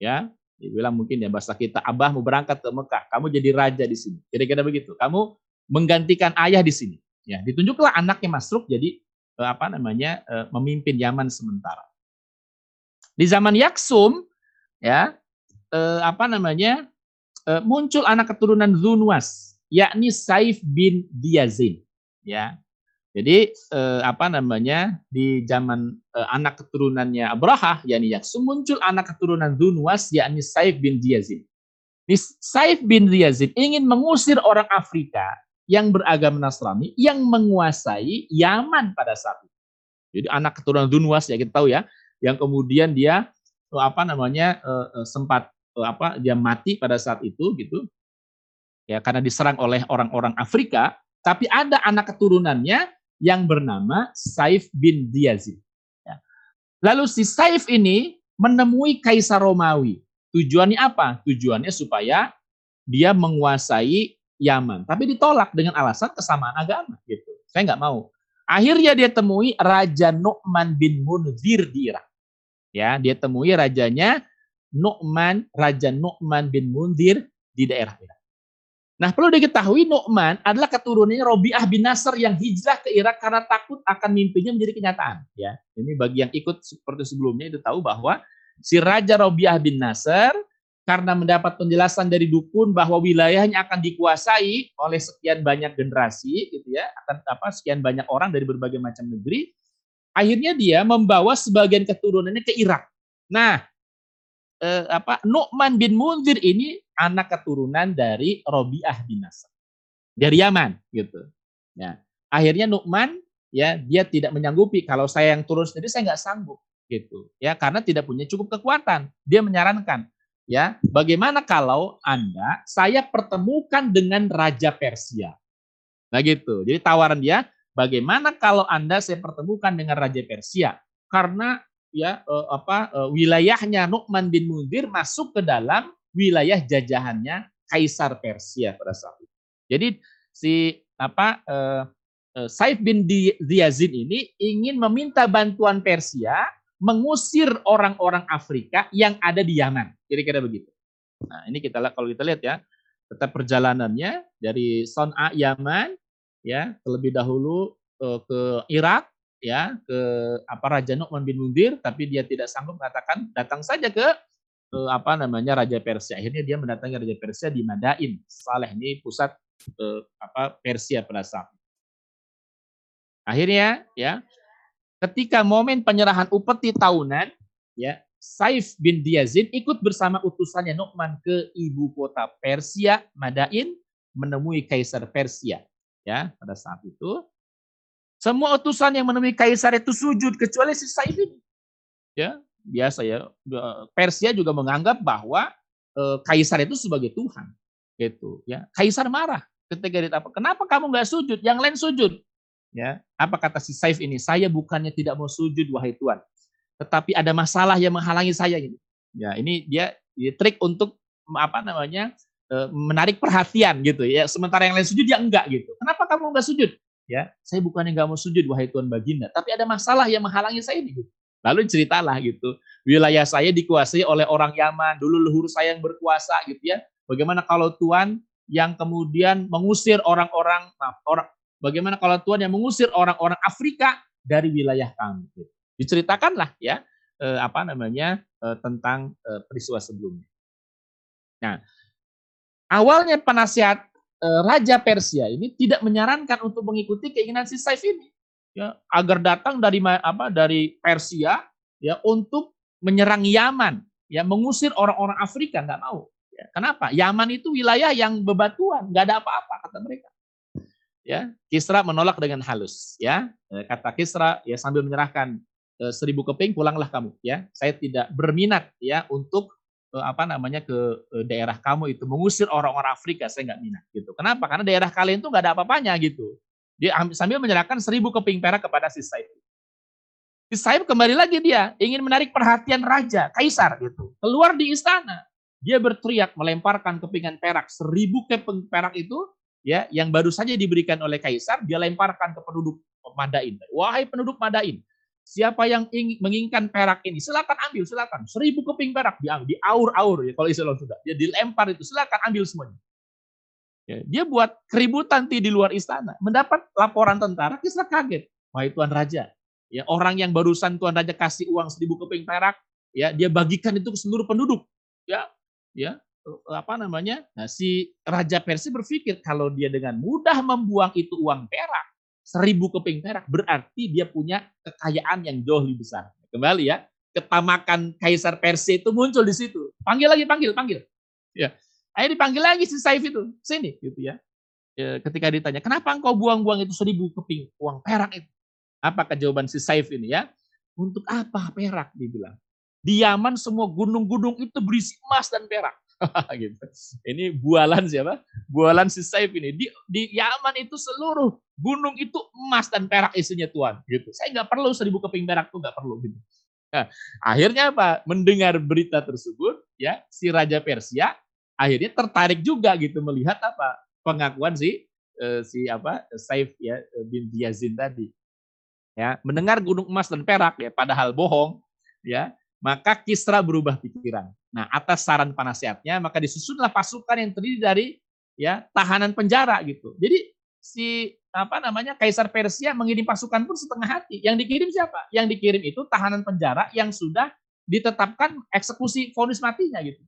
Ya, dia bilang mungkin ya bahasa kita, Abah mau berangkat ke Mekah, kamu jadi raja di sini. Kira-kira begitu. Kamu menggantikan ayah di sini. Ya, ditunjuklah anaknya Masruk jadi eh, apa namanya eh, memimpin Yaman sementara. Di zaman Yaksum, ya eh, apa namanya muncul anak keturunan Zunwas, yakni Saif bin Diazin. Ya, jadi eh, apa namanya di zaman eh, anak keturunannya Abraha yakni Yaksum muncul anak keturunan Dunwas yakni Saif bin Yazid. Saif bin Yazid ingin mengusir orang Afrika yang beragama Nasrani yang menguasai Yaman pada saat itu. Jadi anak keturunan Dunwas ya kita tahu ya, yang kemudian dia eh, apa namanya eh, eh, sempat apa dia mati pada saat itu gitu. Ya karena diserang oleh orang-orang Afrika, tapi ada anak keturunannya yang bernama Saif bin Diyazid. Ya. Lalu si Saif ini menemui Kaisar Romawi. Tujuannya apa? Tujuannya supaya dia menguasai Yaman. Tapi ditolak dengan alasan kesamaan agama. gitu. Saya nggak mau. Akhirnya dia temui Raja Nu'man bin Munzir di Irak. Ya, dia temui rajanya Nu'man, Raja Nu'man bin Munzir di daerah Irak. Nah, perlu diketahui Nu'man adalah keturunannya Robiah bin Nasr yang hijrah ke Irak karena takut akan mimpinya menjadi kenyataan. Ya, ini bagi yang ikut seperti sebelumnya itu tahu bahwa si Raja Robiah bin Nasr karena mendapat penjelasan dari dukun bahwa wilayahnya akan dikuasai oleh sekian banyak generasi, gitu ya, akan apa sekian banyak orang dari berbagai macam negeri, akhirnya dia membawa sebagian keturunannya ke Irak. Nah, eh, apa Nu'man bin Munzir ini anak keturunan dari Robiah bin Nasr. Dari Yaman gitu. Ya. Akhirnya Nu'man ya dia tidak menyanggupi kalau saya yang turun sendiri saya nggak sanggup gitu. Ya karena tidak punya cukup kekuatan. Dia menyarankan ya bagaimana kalau Anda saya pertemukan dengan raja Persia. Nah gitu. Jadi tawaran dia bagaimana kalau Anda saya pertemukan dengan raja Persia? Karena ya uh, apa uh, wilayahnya Nu'man bin Mundir masuk ke dalam wilayah jajahannya Kaisar Persia pada saat itu. Jadi si apa uh, uh, Saif bin Ziyazin ini ingin meminta bantuan Persia mengusir orang-orang Afrika yang ada di Yaman. Kira-kira begitu. Nah, ini kita kalau kita lihat ya, tetap perjalanannya dari Son'a Yaman ya, terlebih dahulu uh, ke Irak, ya ke apa Raja Nu'man bin Mundir tapi dia tidak sanggup mengatakan datang saja ke apa namanya Raja Persia. Akhirnya dia mendatangi Raja Persia di Madain. Saleh ini pusat eh, apa Persia pada saat Akhirnya ya ketika momen penyerahan upeti tahunan ya Saif bin Diyazin ikut bersama utusannya Nu'man ke ibu kota Persia, Madain, menemui Kaisar Persia. Ya, pada saat itu semua utusan yang menemui kaisar itu sujud kecuali si Saif ini. Ya, biasa ya. Persia juga menganggap bahwa e, kaisar itu sebagai Tuhan. Gitu, ya. Kaisar marah ketika ditapa, "Kenapa kamu nggak sujud? Yang lain sujud." Ya, apa kata si Saif ini? "Saya bukannya tidak mau sujud wahai Tuhan, tetapi ada masalah yang menghalangi saya ini." Ya, ini dia, dia trik untuk apa namanya? E, menarik perhatian gitu ya. Sementara yang lain sujud dia enggak gitu. Kenapa kamu enggak sujud? Ya saya bukannya nggak mau sujud wahai Tuhan baginda tapi ada masalah yang menghalangi saya ini lalu ceritalah gitu wilayah saya dikuasai oleh orang Yaman dulu leluhur saya yang berkuasa gitu ya. Bagaimana kalau Tuhan yang kemudian mengusir orang-orang orang bagaimana kalau Tuhan yang mengusir orang-orang Afrika dari wilayah kami gitu. diceritakanlah ya eh, apa namanya eh, tentang eh, peristiwa sebelumnya. Nah awalnya penasihat Raja Persia ini tidak menyarankan untuk mengikuti keinginan si Saif ini, ya, agar datang dari apa dari Persia ya untuk menyerang Yaman, ya mengusir orang-orang Afrika nggak mau. Ya, kenapa? Yaman itu wilayah yang bebatuan, nggak ada apa-apa kata mereka. Ya, Kisra menolak dengan halus. Ya, eh, kata Kisra ya sambil menyerahkan eh, seribu keping pulanglah kamu. Ya, saya tidak berminat ya untuk apa namanya ke daerah kamu itu mengusir orang-orang Afrika saya nggak minat gitu. Kenapa? Karena daerah kalian itu nggak ada apa-apanya gitu. Dia sambil menyerahkan seribu keping perak kepada si Saib. Si Saib kembali lagi dia ingin menarik perhatian raja kaisar gitu. Keluar di istana. Dia berteriak melemparkan kepingan perak seribu keping perak itu ya yang baru saja diberikan oleh kaisar dia lemparkan ke penduduk Madain wahai penduduk Madain Siapa yang ingin, menginginkan perak ini, silakan ambil, silakan. Seribu keping perak diambil, diaur-aur ya kalau Islam sudah. Dia dilempar itu, silakan ambil semuanya. Ya, dia buat keributan di luar istana. Mendapat laporan tentara, Kisra kaget. Wahai Tuan Raja, ya orang yang barusan Tuan Raja kasih uang seribu keping perak, ya dia bagikan itu ke seluruh penduduk. Ya, ya apa namanya? Nah, si Raja Persia berpikir kalau dia dengan mudah membuang itu uang perak, seribu keping perak, berarti dia punya kekayaan yang jauh lebih besar. Kembali ya, ketamakan Kaisar Persia itu muncul di situ. Panggil lagi, panggil, panggil. Ya, ayo dipanggil lagi si Saif itu, sini, gitu ya. ya ketika ditanya, kenapa engkau buang-buang itu seribu keping uang perak itu? Apa jawaban si Saif ini ya? Untuk apa perak, dibilang. Di Yaman semua gunung-gunung itu berisi emas dan perak. [LAUGHS] gitu. Ini bualan siapa? Bualan si Saif ini. Di, di Yaman itu seluruh gunung itu emas dan perak isinya Tuhan. Gitu. Saya nggak perlu seribu keping perak tuh nggak perlu gitu. Nah, akhirnya apa? Mendengar berita tersebut, ya si Raja Persia akhirnya tertarik juga gitu melihat apa pengakuan si eh, si apa Saif ya bin Yazin tadi. Ya, mendengar gunung emas dan perak ya padahal bohong, ya maka Kisra berubah pikiran. Nah, atas saran penasihatnya, maka disusunlah pasukan yang terdiri dari ya tahanan penjara gitu. Jadi si apa namanya Kaisar Persia mengirim pasukan pun setengah hati. Yang dikirim siapa? Yang dikirim itu tahanan penjara yang sudah ditetapkan eksekusi vonis matinya gitu.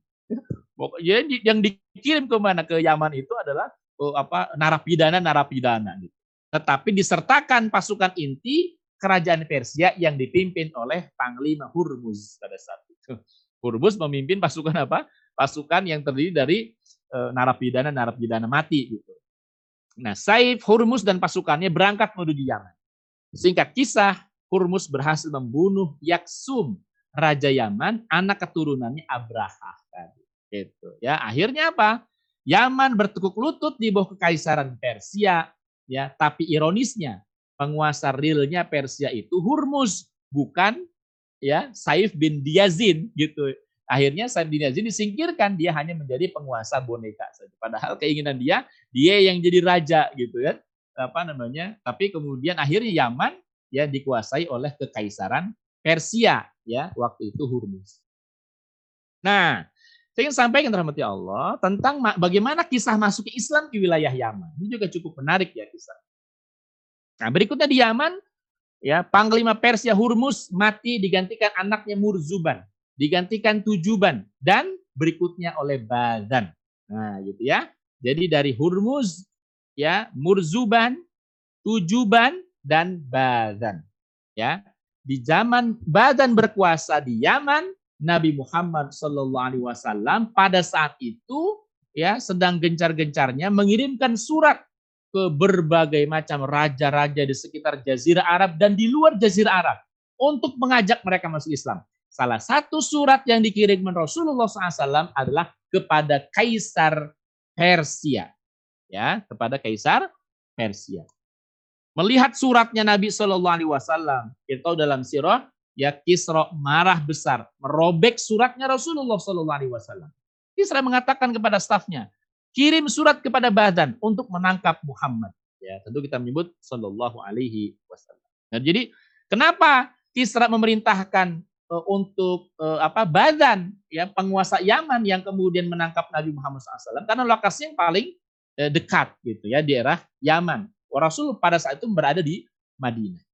Jadi yang dikirim ke mana ke Yaman itu adalah oh, apa narapidana narapidana gitu. Tetapi disertakan pasukan inti kerajaan Persia yang dipimpin oleh Panglima Hurmuz pada saat itu. Hurmuz memimpin pasukan apa? Pasukan yang terdiri dari e, narapidana-narapidana mati gitu. Nah, Saif, Hurmuz dan pasukannya berangkat menuju Yaman. Singkat kisah, Hurmuz berhasil membunuh Yaksum, raja Yaman, anak keturunannya Abraha Gitu. Ya, akhirnya apa? Yaman bertekuk lutut di bawah kekaisaran Persia, ya, tapi ironisnya penguasa realnya Persia itu Hurmuz, bukan ya Saif bin Diyazin gitu. Akhirnya Saif bin Diyazin disingkirkan, dia hanya menjadi penguasa boneka saja. Padahal keinginan dia, dia yang jadi raja gitu kan. Apa namanya? Tapi kemudian akhirnya Yaman ya dikuasai oleh kekaisaran Persia ya waktu itu Hurmuz. Nah, saya ingin sampaikan rahmati Allah tentang bagaimana kisah masuk Islam ke wilayah Yaman. Ini juga cukup menarik ya kisah. Nah, berikutnya di Yaman Ya, Panglima Persia Hurmus mati digantikan anaknya Murzuban, digantikan Tujuban dan berikutnya oleh Badan. Nah, gitu ya. Jadi dari Hurmuz ya, Murzuban, Tujuban dan Badan. Ya. Di zaman Badan berkuasa di Yaman, Nabi Muhammad Shallallahu Alaihi Wasallam pada saat itu ya sedang gencar-gencarnya mengirimkan surat ke berbagai macam raja-raja di sekitar Jazirah Arab dan di luar Jazirah Arab untuk mengajak mereka masuk Islam. Salah satu surat yang dikirimkan Rasulullah SAW adalah kepada Kaisar Persia. Ya, kepada Kaisar Persia. Melihat suratnya Nabi Shallallahu Alaihi Wasallam, kita dalam sirah ya Kisra marah besar, merobek suratnya Rasulullah Shallallahu Alaihi Wasallam. Kisra mengatakan kepada stafnya, kirim surat kepada Badan untuk menangkap Muhammad. Ya, tentu kita menyebut Shallallahu Alaihi Wasallam. Nah, jadi kenapa Kisra memerintahkan uh, untuk uh, apa Badan ya penguasa Yaman yang kemudian menangkap Nabi Muhammad SAW karena lokasi yang paling uh, dekat gitu ya di daerah Yaman. Rasul pada saat itu berada di Madinah.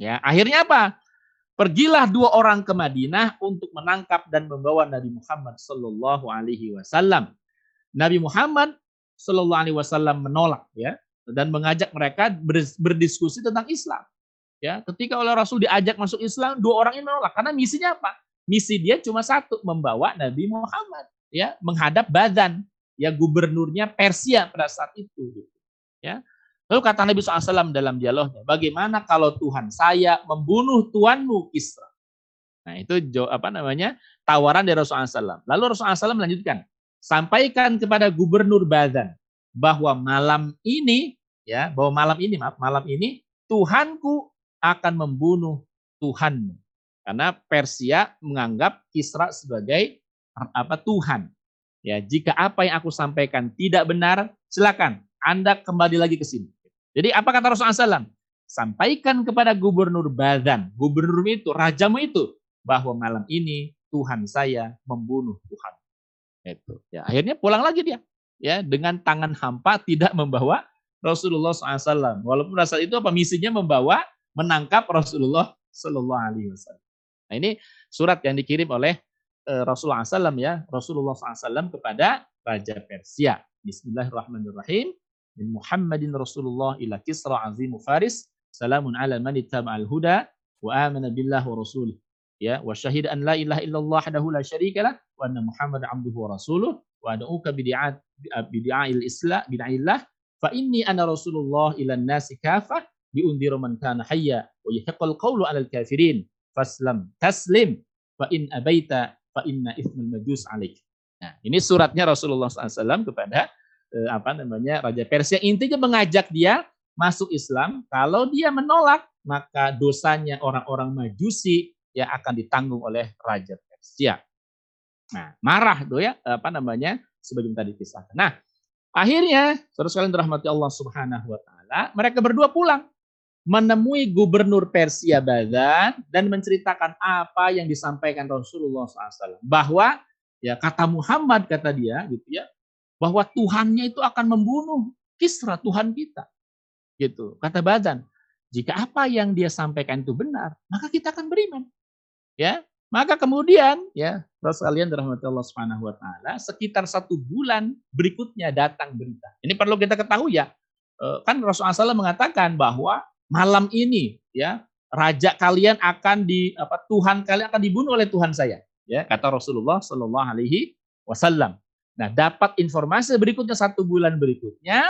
Ya, akhirnya apa? Pergilah dua orang ke Madinah untuk menangkap dan membawa Nabi Muhammad Sallallahu Alaihi Wasallam. Nabi Muhammad Sallallahu Alaihi Wasallam menolak ya dan mengajak mereka berdiskusi tentang Islam. Ya, ketika oleh Rasul diajak masuk Islam, dua orang ini menolak karena misinya apa? Misi dia cuma satu, membawa Nabi Muhammad ya menghadap Badan, ya gubernurnya Persia pada saat itu gitu. Ya. Lalu kata Nabi SAW dalam dialognya, bagaimana kalau Tuhan saya membunuh tuanmu Kisra? Nah itu apa namanya tawaran dari Rasulullah SAW. Lalu Rasulullah SAW melanjutkan, sampaikan kepada gubernur Badan bahwa malam ini ya bahwa malam ini maaf malam ini Tuhanku akan membunuh Tuhanmu. Karena Persia menganggap Kisra sebagai apa Tuhan. Ya, jika apa yang aku sampaikan tidak benar, silakan Anda kembali lagi ke sini. Jadi apa kata Rasulullah SAW? Sampaikan kepada gubernur Badan, gubernur itu, rajamu itu, bahwa malam ini Tuhan saya membunuh Tuhan. Itu. Ya, akhirnya pulang lagi dia, ya dengan tangan hampa tidak membawa Rasulullah SAW. Walaupun rasa itu apa misinya membawa menangkap Rasulullah Shallallahu Alaihi Wasallam. Nah ini surat yang dikirim oleh uh, Rasulullah SAW ya Rasulullah SAW kepada Raja Persia. Bismillahirrahmanirrahim. Min Muhammadin Rasulullah ila Kisra azimu Faris. Salamun ala man al huda wa amana billah wa rasulih. Ya, wa syahida an la ilaha illallah wahdahu la syarika lah wa anna Muhammadan abduhu wa rasuluh wa ad'uka bid'a'il islam bid'a'illah fa inni ana Rasulullah ila nasi kafah diundiru man kana hayya wa yahiqqal qawlu 'alal kafirin faslam taslim fa in abaita fa inna ithmal majus 'alaik. Nah, ini suratnya Rasulullah SAW kepada eh, apa namanya Raja Persia intinya mengajak dia masuk Islam. Kalau dia menolak, maka dosanya orang-orang Majusi yang akan ditanggung oleh Raja Persia. Nah, marah tuh ya apa namanya sebagaimana tadi kisah. Nah, akhirnya saudara sekalian dirahmati Allah Subhanahu wa taala, mereka berdua pulang menemui gubernur Persia Badan dan menceritakan apa yang disampaikan Rasulullah SAW. Bahwa ya kata Muhammad kata dia gitu ya, bahwa Tuhannya itu akan membunuh Kisra Tuhan kita. Gitu. Kata Badan, jika apa yang dia sampaikan itu benar, maka kita akan beriman. Ya, maka kemudian ya, Rasul kalian dirahmati Allah Subhanahu wa taala, sekitar satu bulan berikutnya datang berita. Ini perlu kita ketahui ya. Eh, kan Rasulullah SAW mengatakan bahwa malam ini ya raja kalian akan di apa Tuhan kalian akan dibunuh oleh Tuhan saya ya kata Rasulullah Shallallahu Alaihi Wasallam. Nah dapat informasi berikutnya satu bulan berikutnya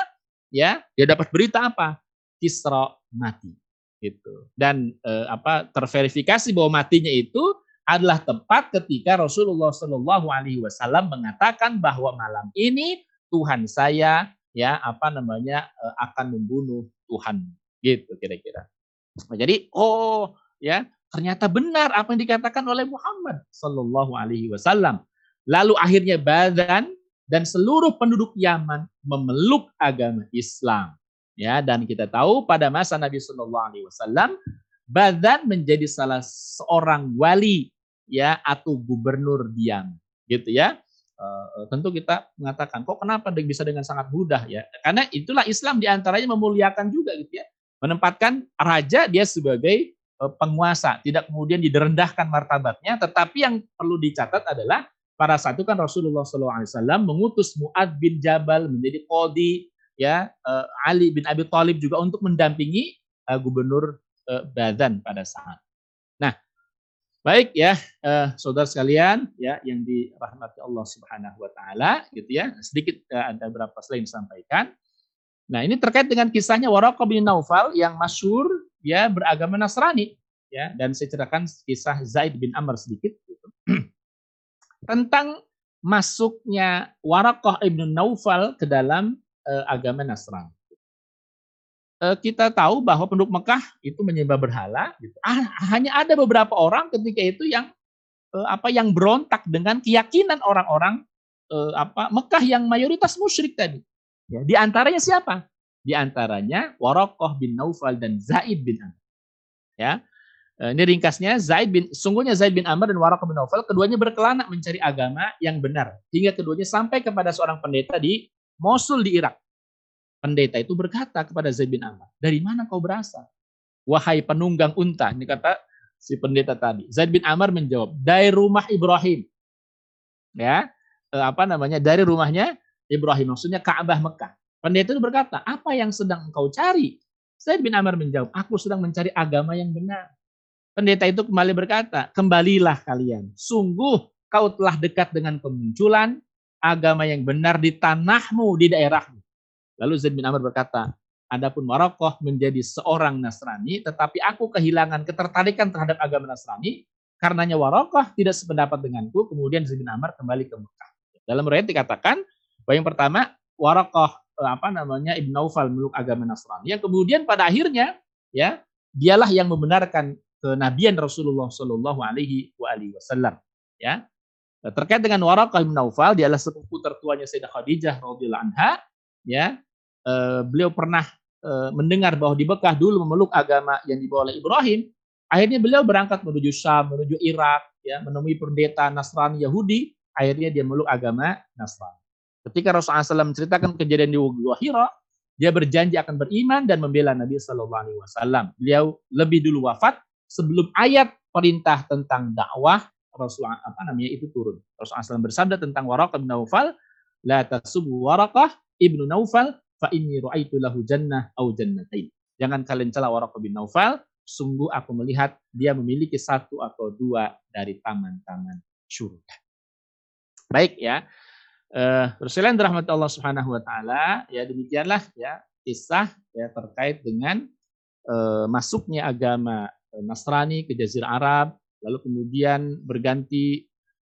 ya dia dapat berita apa Kisra mati gitu dan eh, apa terverifikasi bahwa matinya itu adalah tepat ketika Rasulullah Shallallahu Alaihi Wasallam mengatakan bahwa malam ini Tuhan saya ya apa namanya eh, akan membunuh Tuhan Gitu kira-kira. Nah, jadi oh ya ternyata benar apa yang dikatakan oleh Muhammad Sallallahu Alaihi Wasallam. Lalu akhirnya Badan dan seluruh penduduk Yaman memeluk agama Islam. Ya, dan kita tahu pada masa Nabi Sallallahu Alaihi Wasallam, Badan menjadi salah seorang wali ya atau gubernur diam, gitu ya. Uh, tentu kita mengatakan kok kenapa bisa dengan sangat mudah ya karena itulah Islam di antaranya memuliakan juga gitu ya menempatkan raja dia sebagai eh, penguasa, tidak kemudian direndahkan martabatnya, tetapi yang perlu dicatat adalah pada saat itu kan Rasulullah SAW mengutus Muad bin Jabal menjadi kodi, ya eh, Ali bin Abi Thalib juga untuk mendampingi gubernur Badan pada saat. Nah, Baik ya, uh, saudara sekalian ya yang dirahmati Allah Subhanahu wa taala gitu ya. Sedikit uh, ada beberapa slide yang disampaikan. Nah, ini terkait dengan kisahnya Waraqah bin Naufal yang masyur ya beragama Nasrani ya dan saya ceritakan kisah Zaid bin Amr sedikit gitu. [CLEARS THROAT] tentang masuknya Waraqah bin Naufal ke dalam uh, agama Nasrani. Eh, kita tahu bahwa penduduk Mekah itu menyembah berhala. Gitu. Ah, hanya ada beberapa orang ketika itu yang eh, apa yang berontak dengan keyakinan orang-orang eh, apa Mekah yang mayoritas musyrik tadi. Ya, di antaranya siapa? Di antaranya Warokoh bin Naufal dan Zaid bin Amr. Ya, ini ringkasnya Zaid bin sungguhnya Zaid bin Amr dan Warokoh bin Naufal keduanya berkelana mencari agama yang benar hingga keduanya sampai kepada seorang pendeta di Mosul di Irak. Pendeta itu berkata kepada Zaid bin Amr, dari mana kau berasal? Wahai penunggang unta, ini kata si pendeta tadi. Zaid bin Amr menjawab, dari rumah Ibrahim. Ya, eh, apa namanya? Dari rumahnya Ibrahim, maksudnya Ka'bah Mekah. Pendeta itu berkata, apa yang sedang engkau cari? Zaid bin Amr menjawab, aku sedang mencari agama yang benar. Pendeta itu kembali berkata, kembalilah kalian. Sungguh kau telah dekat dengan kemunculan agama yang benar di tanahmu, di daerahmu. Lalu Zaid bin Amr berkata, Adapun Marokoh menjadi seorang Nasrani, tetapi aku kehilangan ketertarikan terhadap agama Nasrani, karenanya Warokoh tidak sependapat denganku, kemudian Zaid bin Amr kembali ke Mekah. Dalam riwayat dikatakan bahwa yang pertama Warokoh eh, apa namanya Ibn Naufal meluk agama Nasrani, yang kemudian pada akhirnya ya dialah yang membenarkan kenabian Rasulullah Shallallahu Alaihi Wasallam. Ya, terkait dengan Warokoh Ibn Naufal, dialah sepupu tertuanya Sayyidah Khadijah radhiyallahu anha ya uh, beliau pernah uh, mendengar bahwa di Mekah dulu memeluk agama yang dibawa oleh Ibrahim akhirnya beliau berangkat menuju Syam menuju Irak ya menemui pendeta Nasrani Yahudi akhirnya dia meluk agama Nasrani ketika Rasulullah SAW menceritakan kejadian di Gua Hira dia berjanji akan beriman dan membela Nabi Shallallahu Alaihi Wasallam. Beliau lebih dulu wafat sebelum ayat perintah tentang dakwah Rasulullah apa namanya itu turun. Rasulullah SAW bersabda tentang Waraqah bin Naufal, la tasubu Waraqah Ibnu Naufal fa inni ra'aitu lahu jannah au jannatain. Jangan kalian cela Waraqah bin Naufal, sungguh aku melihat dia memiliki satu atau dua dari taman-taman surga. Baik ya. Uh, Rasulullah rahmat Allah Subhanahu wa taala, ya demikianlah ya kisah ya terkait dengan uh, masuknya agama eh, Nasrani ke Jazirah Arab, lalu kemudian berganti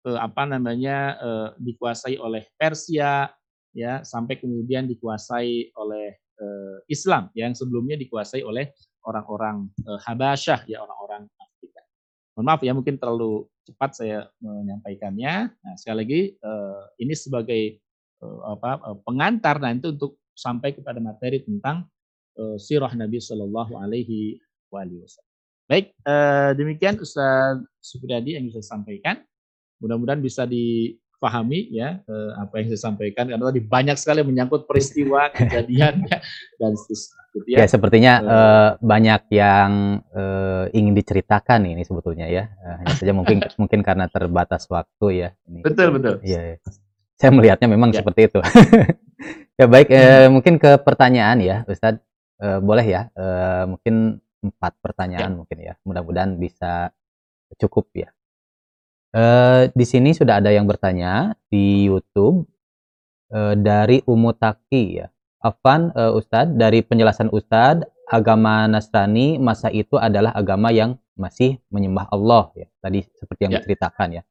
uh, apa namanya uh, dikuasai oleh Persia, ya sampai kemudian dikuasai oleh uh, Islam yang sebelumnya dikuasai oleh orang-orang uh, Habasyah ya orang-orang Afrika. Mohon maaf ya mungkin terlalu cepat saya menyampaikannya. Nah, sekali lagi uh, ini sebagai uh, apa uh, pengantar nanti untuk sampai kepada materi tentang uh, sirah Nabi Shallallahu alaihi wasallam. Baik, demikian Ustaz Supriyadi yang bisa sampaikan. Mudah-mudahan bisa di pahami ya eh, apa yang saya sampaikan karena tadi banyak sekali menyangkut peristiwa [LAUGHS] kejadian ya, dan seterusnya. Gitu ya. ya sepertinya uh, uh, banyak yang uh, ingin diceritakan ini sebetulnya ya hanya saja mungkin [LAUGHS] mungkin karena terbatas waktu ya. Ini. Betul betul. Iya. Ya. Saya melihatnya memang ya. seperti itu. [LAUGHS] ya baik hmm. mungkin ke pertanyaan ya Ustadz uh, boleh ya uh, mungkin empat pertanyaan ya. mungkin ya mudah-mudahan bisa cukup ya. Uh, di sini sudah ada yang bertanya di YouTube uh, dari Umutaki ya. Afan uh, Ustadz, dari penjelasan Ustadz, agama Nasrani masa itu adalah agama yang masih menyembah Allah ya. Tadi seperti yang ya. diceritakan ya.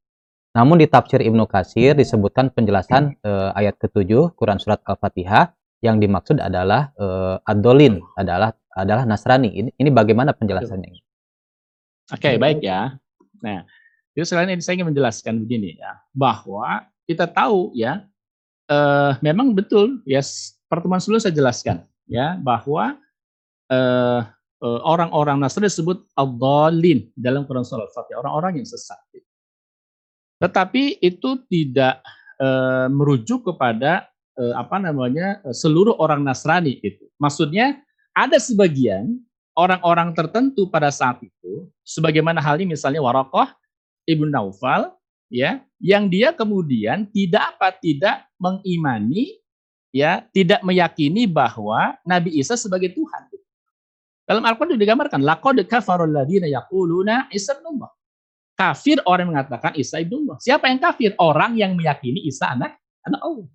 Namun di tafsir Ibnu Kasir disebutkan penjelasan uh, ayat ke-7 Quran surat Al-Fatihah yang dimaksud adalah uh, adolin adalah adalah Nasrani. Ini ini bagaimana penjelasannya? Oke, okay, baik ya. Nah, selain ini saya ingin menjelaskan begini ya, bahwa kita tahu ya, eh, memang betul ya pertemuan sebelumnya saya jelaskan ya bahwa eh, eh, orang-orang Nasrani disebut abdalin dalam Quran Surat orang-orang yang sesat. Tetapi itu tidak eh, merujuk kepada eh, apa namanya seluruh orang Nasrani itu. Maksudnya ada sebagian orang-orang tertentu pada saat itu, sebagaimana halnya misalnya Warokoh Ibnu Naufal ya yang dia kemudian tidak apa tidak mengimani ya tidak meyakini bahwa Nabi Isa sebagai Tuhan. Dalam Al-Qur'an digambarkan laqad kafarul ladina yaquluna Isa Allah. Kafir orang yang mengatakan Isa ibnullah. Siapa yang kafir? Orang yang meyakini Isa anak anak Allah.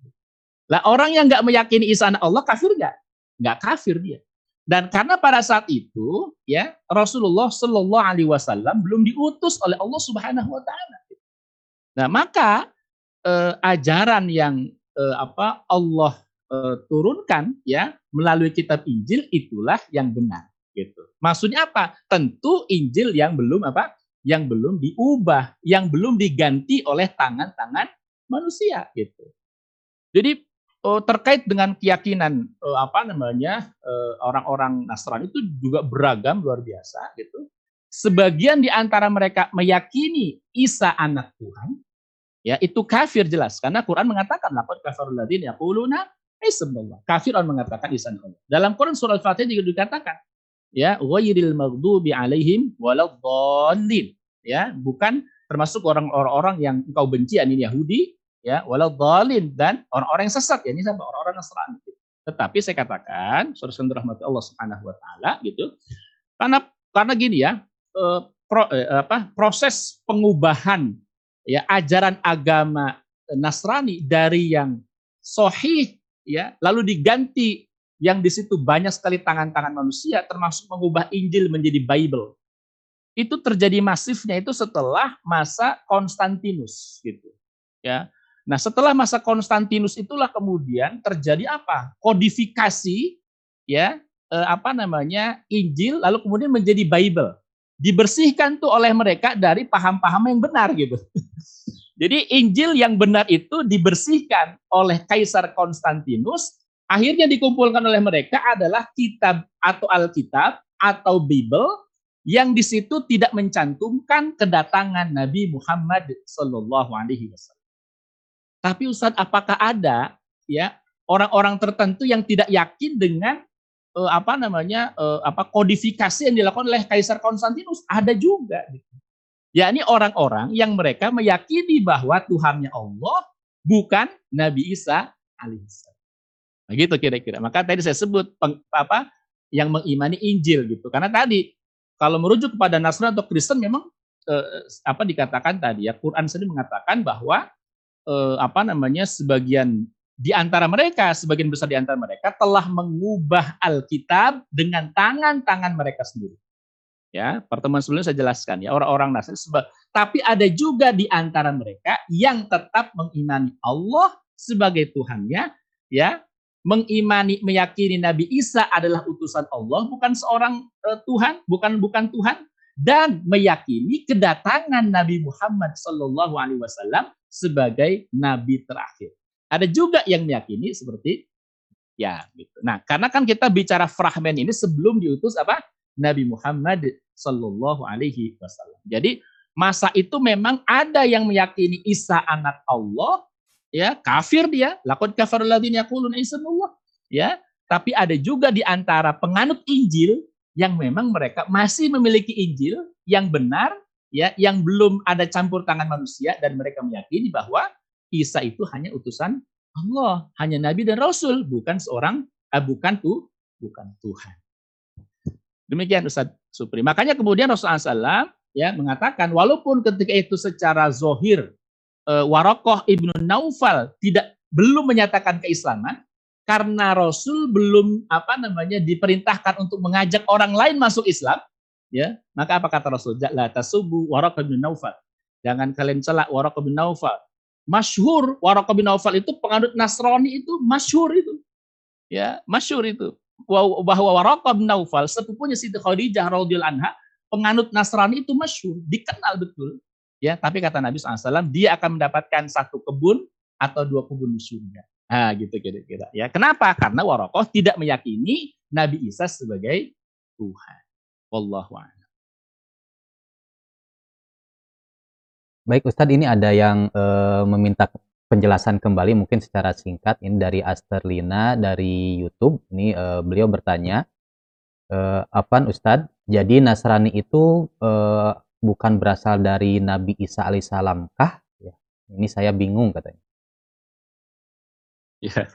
Lah orang yang nggak meyakini Isa anak Allah kafir nggak? Nggak kafir dia. Dan karena pada saat itu ya Rasulullah Shallallahu Alaihi Wasallam belum diutus oleh Allah Subhanahu Wa Taala. Nah maka eh, ajaran yang eh, apa Allah eh, turunkan ya melalui kitab Injil itulah yang benar gitu. Maksudnya apa? Tentu Injil yang belum apa? Yang belum diubah, yang belum diganti oleh tangan-tangan manusia gitu. Jadi uh, terkait dengan keyakinan uh, apa namanya eh, orang-orang Nasrani itu juga beragam luar biasa gitu. Sebagian di antara mereka meyakini Isa anak Tuhan, ya itu kafir jelas karena Quran mengatakan laqad kafarul ladzina yaquluna Isa Kafir orang mengatakan Isa Allah. Dalam Quran surah Al-Fatihah juga dikatakan ya ghairil maghdubi alaihim waladdallin ya bukan termasuk orang-orang yang engkau benci yakni Yahudi ya walau dalin dan orang-orang yang sesat ya ini sama orang-orang Nasrani. Tetapi saya katakan, saudara rahmat Allah Subhanahu wa taala gitu. Karena karena gini ya, eh, pro, eh, apa, proses pengubahan ya ajaran agama Nasrani dari yang sohih ya lalu diganti yang di situ banyak sekali tangan-tangan manusia termasuk mengubah Injil menjadi Bible itu terjadi masifnya itu setelah masa Konstantinus gitu ya Nah, setelah masa Konstantinus itulah kemudian terjadi apa? Kodifikasi ya, eh, apa namanya? Injil lalu kemudian menjadi Bible. Dibersihkan tuh oleh mereka dari paham-paham yang benar gitu. [LAUGHS] Jadi Injil yang benar itu dibersihkan oleh Kaisar Konstantinus, akhirnya dikumpulkan oleh mereka adalah kitab atau Alkitab atau Bible yang di situ tidak mencantumkan kedatangan Nabi Muhammad Shallallahu Alaihi Wasallam. Tapi Ustaz, apakah ada ya orang-orang tertentu yang tidak yakin dengan uh, apa namanya uh, apa kodifikasi yang dilakukan oleh Kaisar Konstantinus? Ada juga gitu. Yakni orang-orang yang mereka meyakini bahwa Tuhannya Allah bukan Nabi Isa alaihissalam. Nah, gitu kira-kira. Maka tadi saya sebut peng, apa yang mengimani Injil gitu. Karena tadi kalau merujuk kepada Nasrani atau Kristen memang eh, apa dikatakan tadi ya Quran sendiri mengatakan bahwa eh, apa namanya sebagian di antara mereka, sebagian besar di antara mereka telah mengubah Alkitab dengan tangan-tangan mereka sendiri. Ya, pertemuan sebelumnya saya jelaskan ya orang-orang Nasrani. Tapi ada juga di antara mereka yang tetap mengimani Allah sebagai Tuhannya, ya, mengimani meyakini Nabi Isa adalah utusan Allah, bukan seorang uh, Tuhan, bukan bukan Tuhan, dan meyakini kedatangan Nabi Muhammad Shallallahu Alaihi Wasallam sebagai nabi terakhir. Ada juga yang meyakini seperti ya gitu. Nah, karena kan kita bicara fragmen ini sebelum diutus apa? Nabi Muhammad sallallahu alaihi wasallam. Jadi masa itu memang ada yang meyakini Isa anak Allah, ya, kafir dia, laqad kafarul ladzina yaqulun Isa Allah, ya. Tapi ada juga di antara penganut Injil yang memang mereka masih memiliki Injil yang benar ya yang belum ada campur tangan manusia dan mereka meyakini bahwa Isa itu hanya utusan Allah, hanya nabi dan rasul, bukan seorang eh, bukan tuh bukan Tuhan. Demikian Ustaz Supri. Makanya kemudian Rasulullah SAW ya mengatakan walaupun ketika itu secara zohir eh, Warokoh ibnu Naufal tidak belum menyatakan keislaman karena Rasul belum apa namanya diperintahkan untuk mengajak orang lain masuk Islam, ya maka apa kata Rasul? La tasubu bin Naufal. Jangan kalian celak Waraqah bin Naufal. Masyhur Waraqah bin Naufal itu penganut Nasrani itu masyhur itu ya masyhur itu. Bahwa Waraqah bin Naufal sepupunya Siti Khadijah radhiyallahu anha penganut Nasrani itu masyhur dikenal betul ya. Tapi kata Nabi SAW dia akan mendapatkan satu kebun atau dua kebun di surga nah gitu kira-kira ya kenapa karena Warokoh tidak meyakini Nabi Isa sebagai Tuhan Wallahu. Baik Ustadz, ini ada yang e, meminta penjelasan kembali mungkin secara singkat ini dari Asterlina dari YouTube. Ini e, beliau bertanya, e, apa Ustadz? Jadi Nasrani itu e, bukan berasal dari Nabi Isa alaihissalam kah? Ya, ini saya bingung katanya. Ya,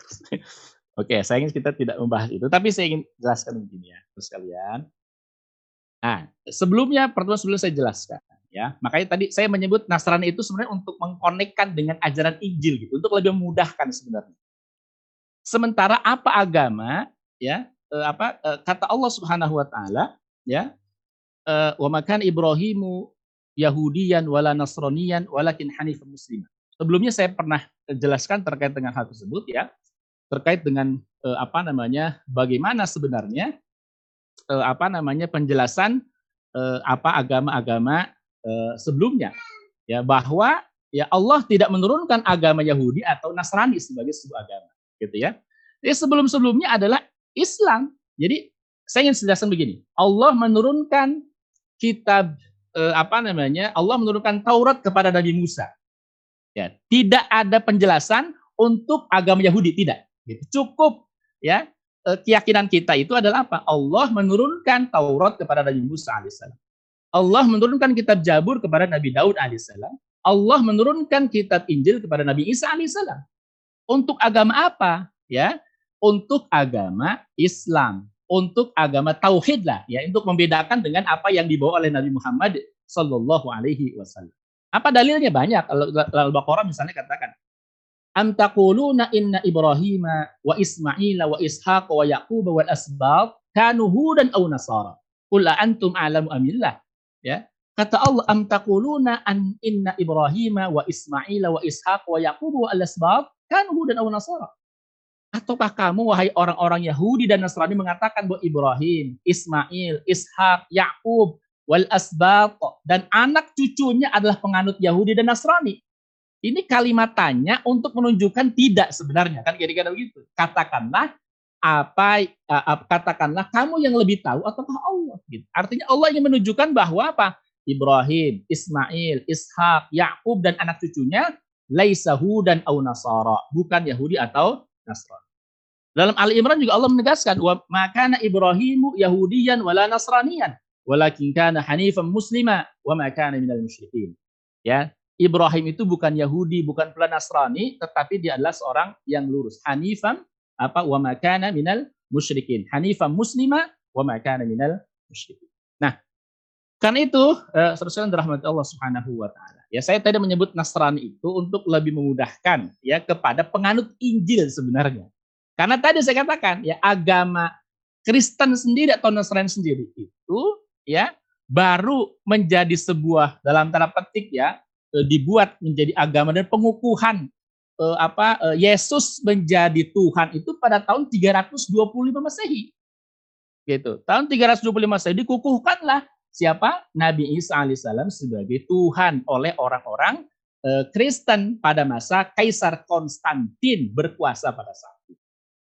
[LAUGHS] oke, saya ingin kita tidak membahas itu, tapi saya ingin jelaskan begini ya, terus kalian. Nah, sebelumnya pertemuan sebelum saya jelaskan, ya. Makanya tadi saya menyebut Nasrani itu sebenarnya untuk mengkonekkan dengan ajaran Injil gitu, untuk lebih memudahkan sebenarnya. Sementara apa agama ya eh, apa eh, kata Allah Subhanahu wa taala ya eh, wa makan Ibrahimu Yahudiyan wala Nasraniyan walakin hanifan musliman. Sebelumnya saya pernah jelaskan terkait dengan hal tersebut ya, terkait dengan eh, apa namanya bagaimana sebenarnya eh, apa namanya penjelasan eh, apa agama-agama eh, sebelumnya ya bahwa ya Allah tidak menurunkan agama Yahudi atau Nasrani sebagai sebuah agama gitu ya. Jadi sebelum-sebelumnya adalah Islam. Jadi saya ingin jelaskan begini. Allah menurunkan kitab eh, apa namanya? Allah menurunkan Taurat kepada Nabi Musa. Ya, tidak ada penjelasan untuk agama Yahudi tidak. Gitu. Cukup ya eh, keyakinan kita itu adalah apa? Allah menurunkan Taurat kepada Nabi Musa alaihissalam. Allah menurunkan kitab Jabur kepada Nabi Daud alaihissalam. Allah menurunkan kitab Injil kepada Nabi Isa alaihissalam. Untuk agama apa? Ya, untuk agama Islam, untuk agama tauhid lah, ya, untuk membedakan dengan apa yang dibawa oleh Nabi Muhammad Sallallahu Alaihi Wasallam. Apa dalilnya banyak? Al-Baqarah misalnya katakan, Am taquluna inna Ibrahim wa Ismail wa Ishaq wa Yaqub wal asbab kanu hudan aw nasara. Qul antum a'lamu amillah. Ya. Kata Allah, am taquluna an inna Ibrahim wa Ismail wa Ishaq wa Yaqub wa asbab kan hudan aw nasara. Ataukah kamu wahai orang-orang Yahudi dan Nasrani mengatakan bahwa Ibrahim, Ismail, Ishak, Yakub, wal asbat dan anak cucunya adalah penganut Yahudi dan Nasrani. Ini kalimat tanya untuk menunjukkan tidak sebenarnya kan kira-kira begitu. Katakanlah apa katakanlah kamu yang lebih tahu ataukah Allah gitu. Artinya Allah ingin menunjukkan bahwa apa? Ibrahim, Ismail, Ishak, Yakub dan anak cucunya laisa hudan au nasara, bukan Yahudi atau Nasrani. Dalam Ali Imran juga Allah menegaskan wa makana Ibrahimu Yahudiyan wala Nasraniyan walakin kana hanifan muslima wa makana minal musyrikin. Ya, Ibrahim itu bukan Yahudi, bukan pula Nasrani, tetapi dia adalah seorang yang lurus. Hanifan apa wa makana minal musyrikin. Hanifan muslima wa makana minal musyrikin. Nah, karena itu, eh, saudara rahmat Allah Subhanahu wa taala. Ya, saya tadi menyebut Nasrani itu untuk lebih memudahkan ya kepada penganut Injil sebenarnya. Karena tadi saya katakan ya agama Kristen sendiri atau Nasrani sendiri itu ya baru menjadi sebuah dalam tanda petik ya e, dibuat menjadi agama dan pengukuhan eh, apa eh, Yesus menjadi Tuhan itu pada tahun 325 Masehi. Gitu. Tahun 325 Masehi dikukuhkanlah siapa Nabi Isa alaihissalam sebagai Tuhan oleh orang-orang eh, Kristen pada masa Kaisar Konstantin berkuasa pada saat itu.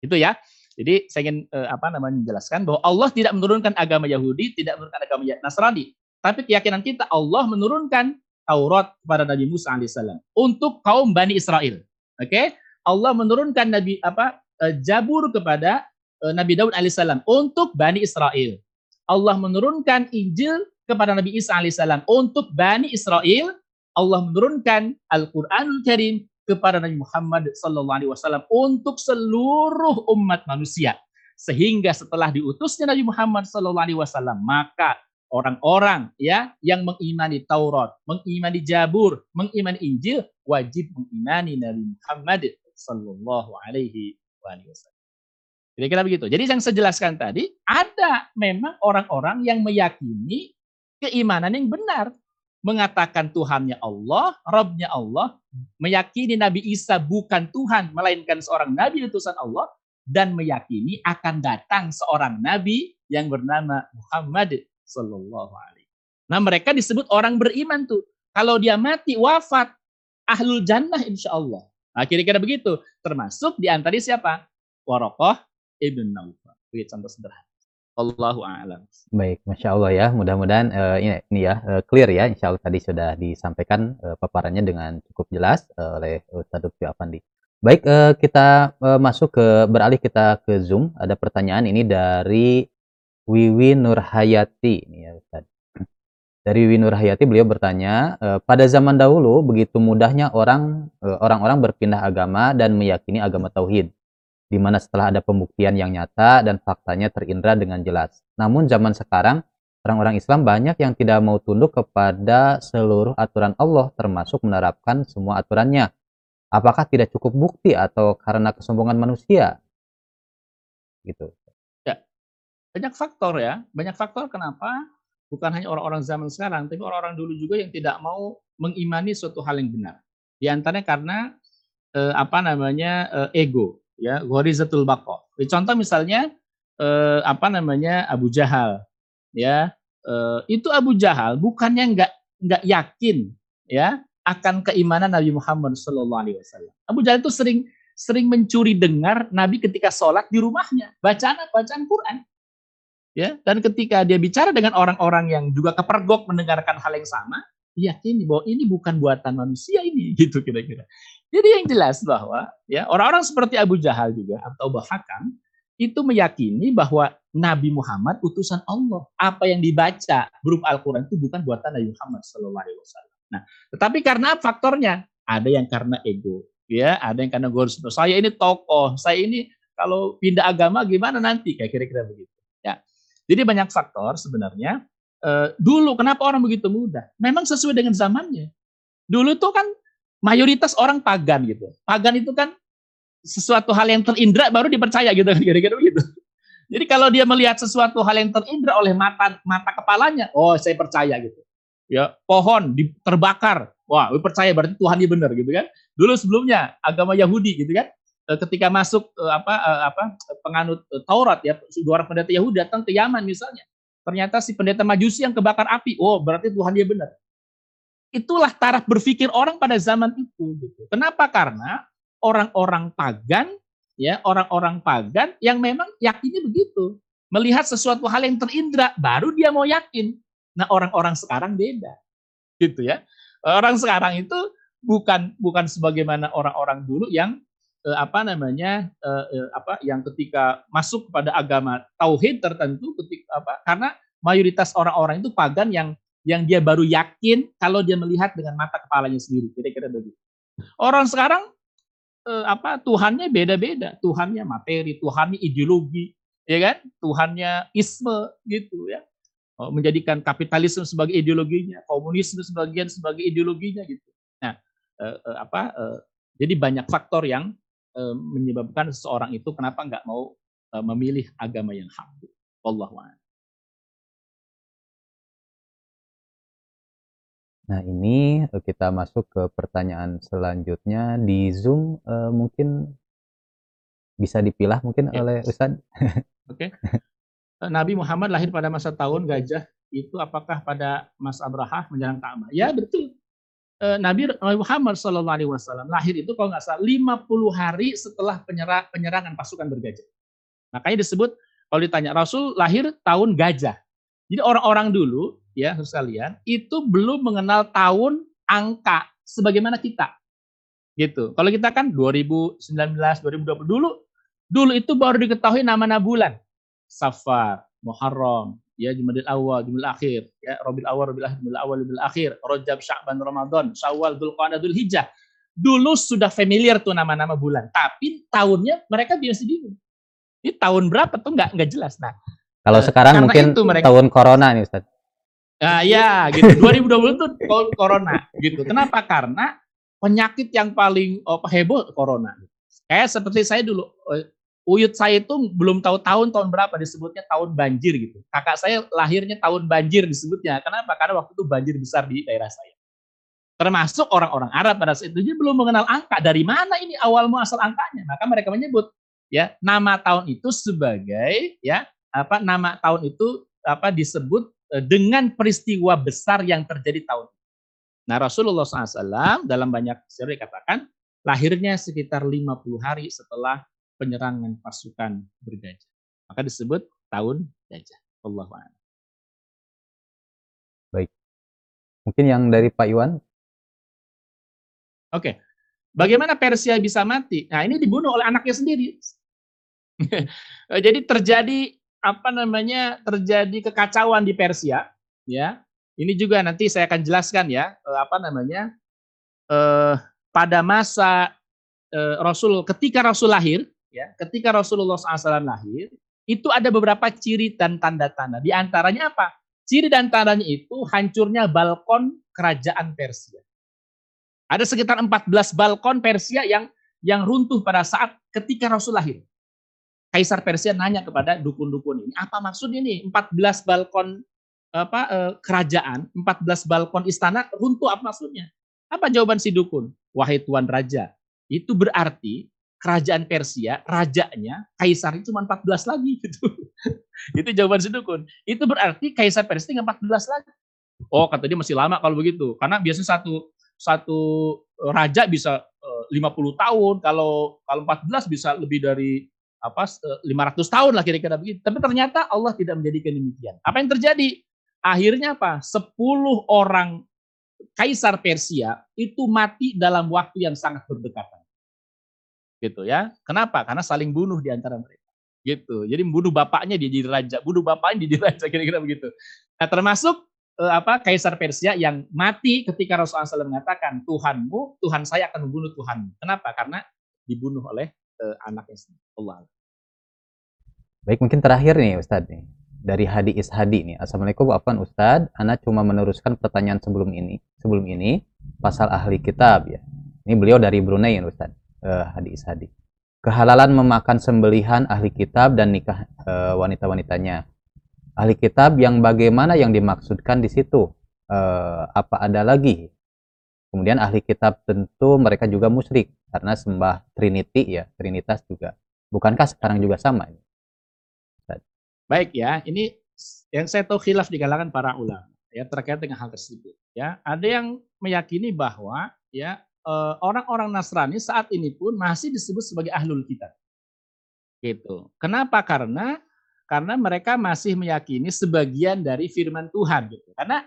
Itu ya. Jadi saya ingin eh, apa namanya menjelaskan bahwa Allah tidak menurunkan agama Yahudi, tidak menurunkan agama Nasrani, tapi keyakinan kita Allah menurunkan Taurat kepada Nabi Musa alaihissalam untuk kaum Bani Israel. Oke, okay? Allah menurunkan Nabi apa eh, Jabur kepada eh, Nabi Daud alaihissalam untuk Bani Israel. Allah menurunkan Injil kepada Nabi Isa alaihissalam untuk Bani Israel. Allah menurunkan Al-Quranul Karim kepada Nabi Muhammad sallallahu alaihi wasallam untuk seluruh umat manusia. Sehingga setelah diutusnya Nabi Muhammad sallallahu alaihi wasallam, maka orang-orang ya yang mengimani Taurat, mengimani Jabur, mengimani Injil wajib mengimani Nabi Muhammad sallallahu alaihi wasallam. Kira-kira begitu. Jadi yang saya jelaskan tadi, ada memang orang-orang yang meyakini keimanan yang benar. Mengatakan Tuhannya Allah, Robnya Allah, meyakini Nabi Isa bukan Tuhan, melainkan seorang Nabi utusan Allah, dan meyakini akan datang seorang Nabi yang bernama Muhammad Sallallahu Alaihi. Nah mereka disebut orang beriman tuh. Kalau dia mati wafat, ahlul jannah insya Allah. Nah, kira-kira begitu. Termasuk di antara siapa? Warokoh Ibn Naufal. Begitu contoh sederhana. Allahu a'lam. Baik, masya Allah ya. Mudah-mudahan uh, ini, ini ya uh, clear ya. Insya Allah tadi sudah disampaikan uh, paparannya dengan cukup jelas uh, oleh Ustaz Lutfi Afandi. Baik, uh, kita uh, masuk ke beralih kita ke Zoom. Ada pertanyaan ini dari Wiwi Nurhayati. Ini ya Ustaz. Dari Wiwi Nurhayati beliau bertanya, uh, pada zaman dahulu begitu mudahnya orang orang-orang berpindah agama dan meyakini agama tauhid di mana setelah ada pembuktian yang nyata dan faktanya terindra dengan jelas. Namun zaman sekarang orang-orang Islam banyak yang tidak mau tunduk kepada seluruh aturan Allah termasuk menerapkan semua aturannya. Apakah tidak cukup bukti atau karena kesombongan manusia? Gitu. Ya. Banyak faktor ya, banyak faktor kenapa bukan hanya orang-orang zaman sekarang, tapi orang-orang dulu juga yang tidak mau mengimani suatu hal yang benar. Di antaranya karena eh, apa namanya eh, ego, ya, ghorizatul baqo. Contoh misalnya eh, apa namanya Abu Jahal. Ya uh, itu Abu Jahal bukannya nggak nggak yakin ya akan keimanan Nabi Muhammad Shallallahu Alaihi Wasallam. Abu Jahal itu sering sering mencuri dengar Nabi ketika sholat di rumahnya. Bacaan bacaan Quran. Ya dan ketika dia bicara dengan orang-orang yang juga kepergok mendengarkan hal yang sama yakin bahwa ini bukan buatan manusia ini [LAUGHS] gitu kira-kira jadi yang jelas bahwa ya orang-orang seperti Abu Jahal juga atau bahkan itu meyakini bahwa Nabi Muhammad utusan Allah. Apa yang dibaca berupa Al-Quran itu bukan buatan Nabi Muhammad Sallallahu Alaihi Wasallam. Nah, tetapi karena faktornya ada yang karena ego, ya, ada yang karena gue saya ini tokoh, saya ini kalau pindah agama gimana nanti kayak kira-kira begitu. Ya, jadi banyak faktor sebenarnya. E, dulu kenapa orang begitu mudah? Memang sesuai dengan zamannya. Dulu tuh kan mayoritas orang pagan gitu. Pagan itu kan sesuatu hal yang terindra baru dipercaya gitu [LAUGHS] kira-kira. Jadi kalau dia melihat sesuatu hal yang terindra oleh mata mata kepalanya, oh saya percaya gitu. Ya, pohon terbakar. Wah, percaya berarti Tuhan dia benar gitu kan. Dulu sebelumnya agama Yahudi gitu kan, eh, ketika masuk eh, apa eh, apa penganut Taurat ya, dua pendeta Yahudi datang ke Yaman misalnya. Ternyata si pendeta Majusi yang kebakar api. Oh, berarti Tuhan dia benar. Itulah taraf berpikir orang pada zaman itu gitu. Kenapa? Karena orang-orang pagan, ya orang-orang pagan yang memang yakinnya begitu. Melihat sesuatu hal yang terindra, baru dia mau yakin. Nah orang-orang sekarang beda, gitu ya. Orang sekarang itu bukan bukan sebagaimana orang-orang dulu yang eh, apa namanya eh, eh, apa yang ketika masuk kepada agama tauhid tertentu ketika apa karena mayoritas orang-orang itu pagan yang yang dia baru yakin kalau dia melihat dengan mata kepalanya sendiri kira-kira begitu. Orang sekarang eh, apa Tuhannya beda-beda. Tuhannya materi, Tuhannya ideologi, ya kan? Tuhannya isme gitu ya. Oh, menjadikan kapitalisme sebagai ideologinya, komunisme sebagian sebagai ideologinya gitu. Nah, eh, eh, apa? Eh, jadi banyak faktor yang eh, menyebabkan seseorang itu kenapa nggak mau eh, memilih agama yang hak. Wallahu Nah, ini eh, kita masuk ke pertanyaan selanjutnya di Zoom uh, mungkin bisa dipilah mungkin ya. oleh Ustaz. [LAUGHS] Oke. Okay. Eh, Nabi Muhammad lahir pada masa tahun gajah itu apakah pada Mas Abraha menyerang Ka'bah? Ya, betul. Nabi Muhammad Shallallahu Alaihi Wasallam lahir itu kalau nggak salah 50 hari setelah penyerang, penyerangan pasukan bergajah. Makanya disebut kalau ditanya Rasul lahir tahun gajah. Jadi orang-orang dulu ya sekalian, itu belum mengenal tahun angka sebagaimana kita. Gitu. Kalau kita kan 2019, 2020 dulu dulu itu baru diketahui nama-nama bulan. Safar, Muharram, ya Jumadil Awal, Jumadil Akhir, ya Rabiul Awal, Rabiul Akhir, Jumadil Awal, Rabiul Akhir, Rajab, Sya'ban, Ramadan, Syawal, Dzulqa'dah, Dzulhijjah. Dulu sudah familiar tuh nama-nama bulan, tapi tahunnya mereka biasa bingung. Ini tahun berapa tuh nggak nggak jelas. Nah, kalau sekarang mungkin mereka, tahun corona nih Ustaz. Nah, ya gitu. 2020 itu corona gitu. Kenapa? Karena penyakit yang paling oh, heboh corona. Kayak seperti saya dulu, eh, uyut saya itu belum tahu tahun tahun berapa disebutnya tahun banjir gitu. Kakak saya lahirnya tahun banjir disebutnya. Kenapa? Karena waktu itu banjir besar di daerah saya. Termasuk orang-orang Arab pada saat itu dia belum mengenal angka. Dari mana ini awal muasal angkanya? Maka mereka menyebut ya nama tahun itu sebagai ya apa nama tahun itu apa disebut dengan peristiwa besar yang terjadi tahun itu. Nah Rasulullah SAW dalam banyak seri katakan lahirnya sekitar 50 hari setelah penyerangan pasukan bergajah. Maka disebut tahun gajah. Allah Baik. Mungkin yang dari Pak Iwan? Oke. Bagaimana Persia bisa mati? Nah ini dibunuh oleh anaknya sendiri. [LAUGHS] Jadi terjadi apa namanya terjadi kekacauan di Persia, ya. Ini juga nanti saya akan jelaskan ya, eh, apa namanya eh, pada masa eh, Rasul ketika Rasul lahir, ya, ketika Rasulullah SAW lahir, itu ada beberapa ciri dan tanda-tanda. Di antaranya apa? Ciri dan tandanya itu hancurnya balkon kerajaan Persia. Ada sekitar 14 balkon Persia yang yang runtuh pada saat ketika Rasul lahir. Kaisar Persia nanya kepada dukun-dukun ini, apa maksud ini 14 balkon apa eh, kerajaan, 14 balkon istana runtuh apa maksudnya? Apa jawaban si dukun? Wahai tuan raja, itu berarti kerajaan Persia, rajanya, kaisarnya cuma 14 lagi [LAUGHS] gitu. itu jawaban si dukun. Itu berarti kaisar Persia tinggal 14 lagi. Oh, kata dia masih lama kalau begitu. Karena biasanya satu satu raja bisa 50 eh, tahun, kalau kalau 14 bisa lebih dari apa 500 tahun lah kira-kira begitu. Tapi ternyata Allah tidak menjadikan demikian. Apa yang terjadi? Akhirnya apa? 10 orang kaisar Persia itu mati dalam waktu yang sangat berdekatan gitu ya. Kenapa? Karena saling bunuh di antara mereka. Gitu. Jadi bunuh bapaknya dia jadi raja, bunuh bapaknya dia jadi raja kira-kira begitu. Nah, termasuk eh, apa kaisar Persia yang mati ketika Rasulullah SAW mengatakan Tuhanmu, Tuhan saya akan membunuh Tuhanmu. Kenapa? Karena dibunuh oleh eh, anaknya. Allah. Baik, mungkin terakhir nih Ustadz nih. Dari Hadi Ishadi nih. Assalamualaikum Afwan Ustadz. Anak cuma meneruskan pertanyaan sebelum ini. Sebelum ini pasal ahli kitab ya. Ini beliau dari Brunei ya Ustadz uh, hadis hadis. Kehalalan memakan sembelihan ahli kitab dan nikah uh, wanita-wanitanya. Ahli kitab yang bagaimana yang dimaksudkan di situ? Uh, apa ada lagi? Kemudian ahli kitab tentu mereka juga musyrik karena sembah Trinity ya, Trinitas juga. Bukankah sekarang juga sama? Baik ya, ini yang saya tahu khilaf di kalangan para ulama ya terkait dengan hal tersebut ya. Ada yang meyakini bahwa ya Eh, orang-orang Nasrani saat ini pun masih disebut sebagai ahlul kitab. Gitu. Kenapa? Karena karena mereka masih meyakini sebagian dari firman Tuhan gitu. Karena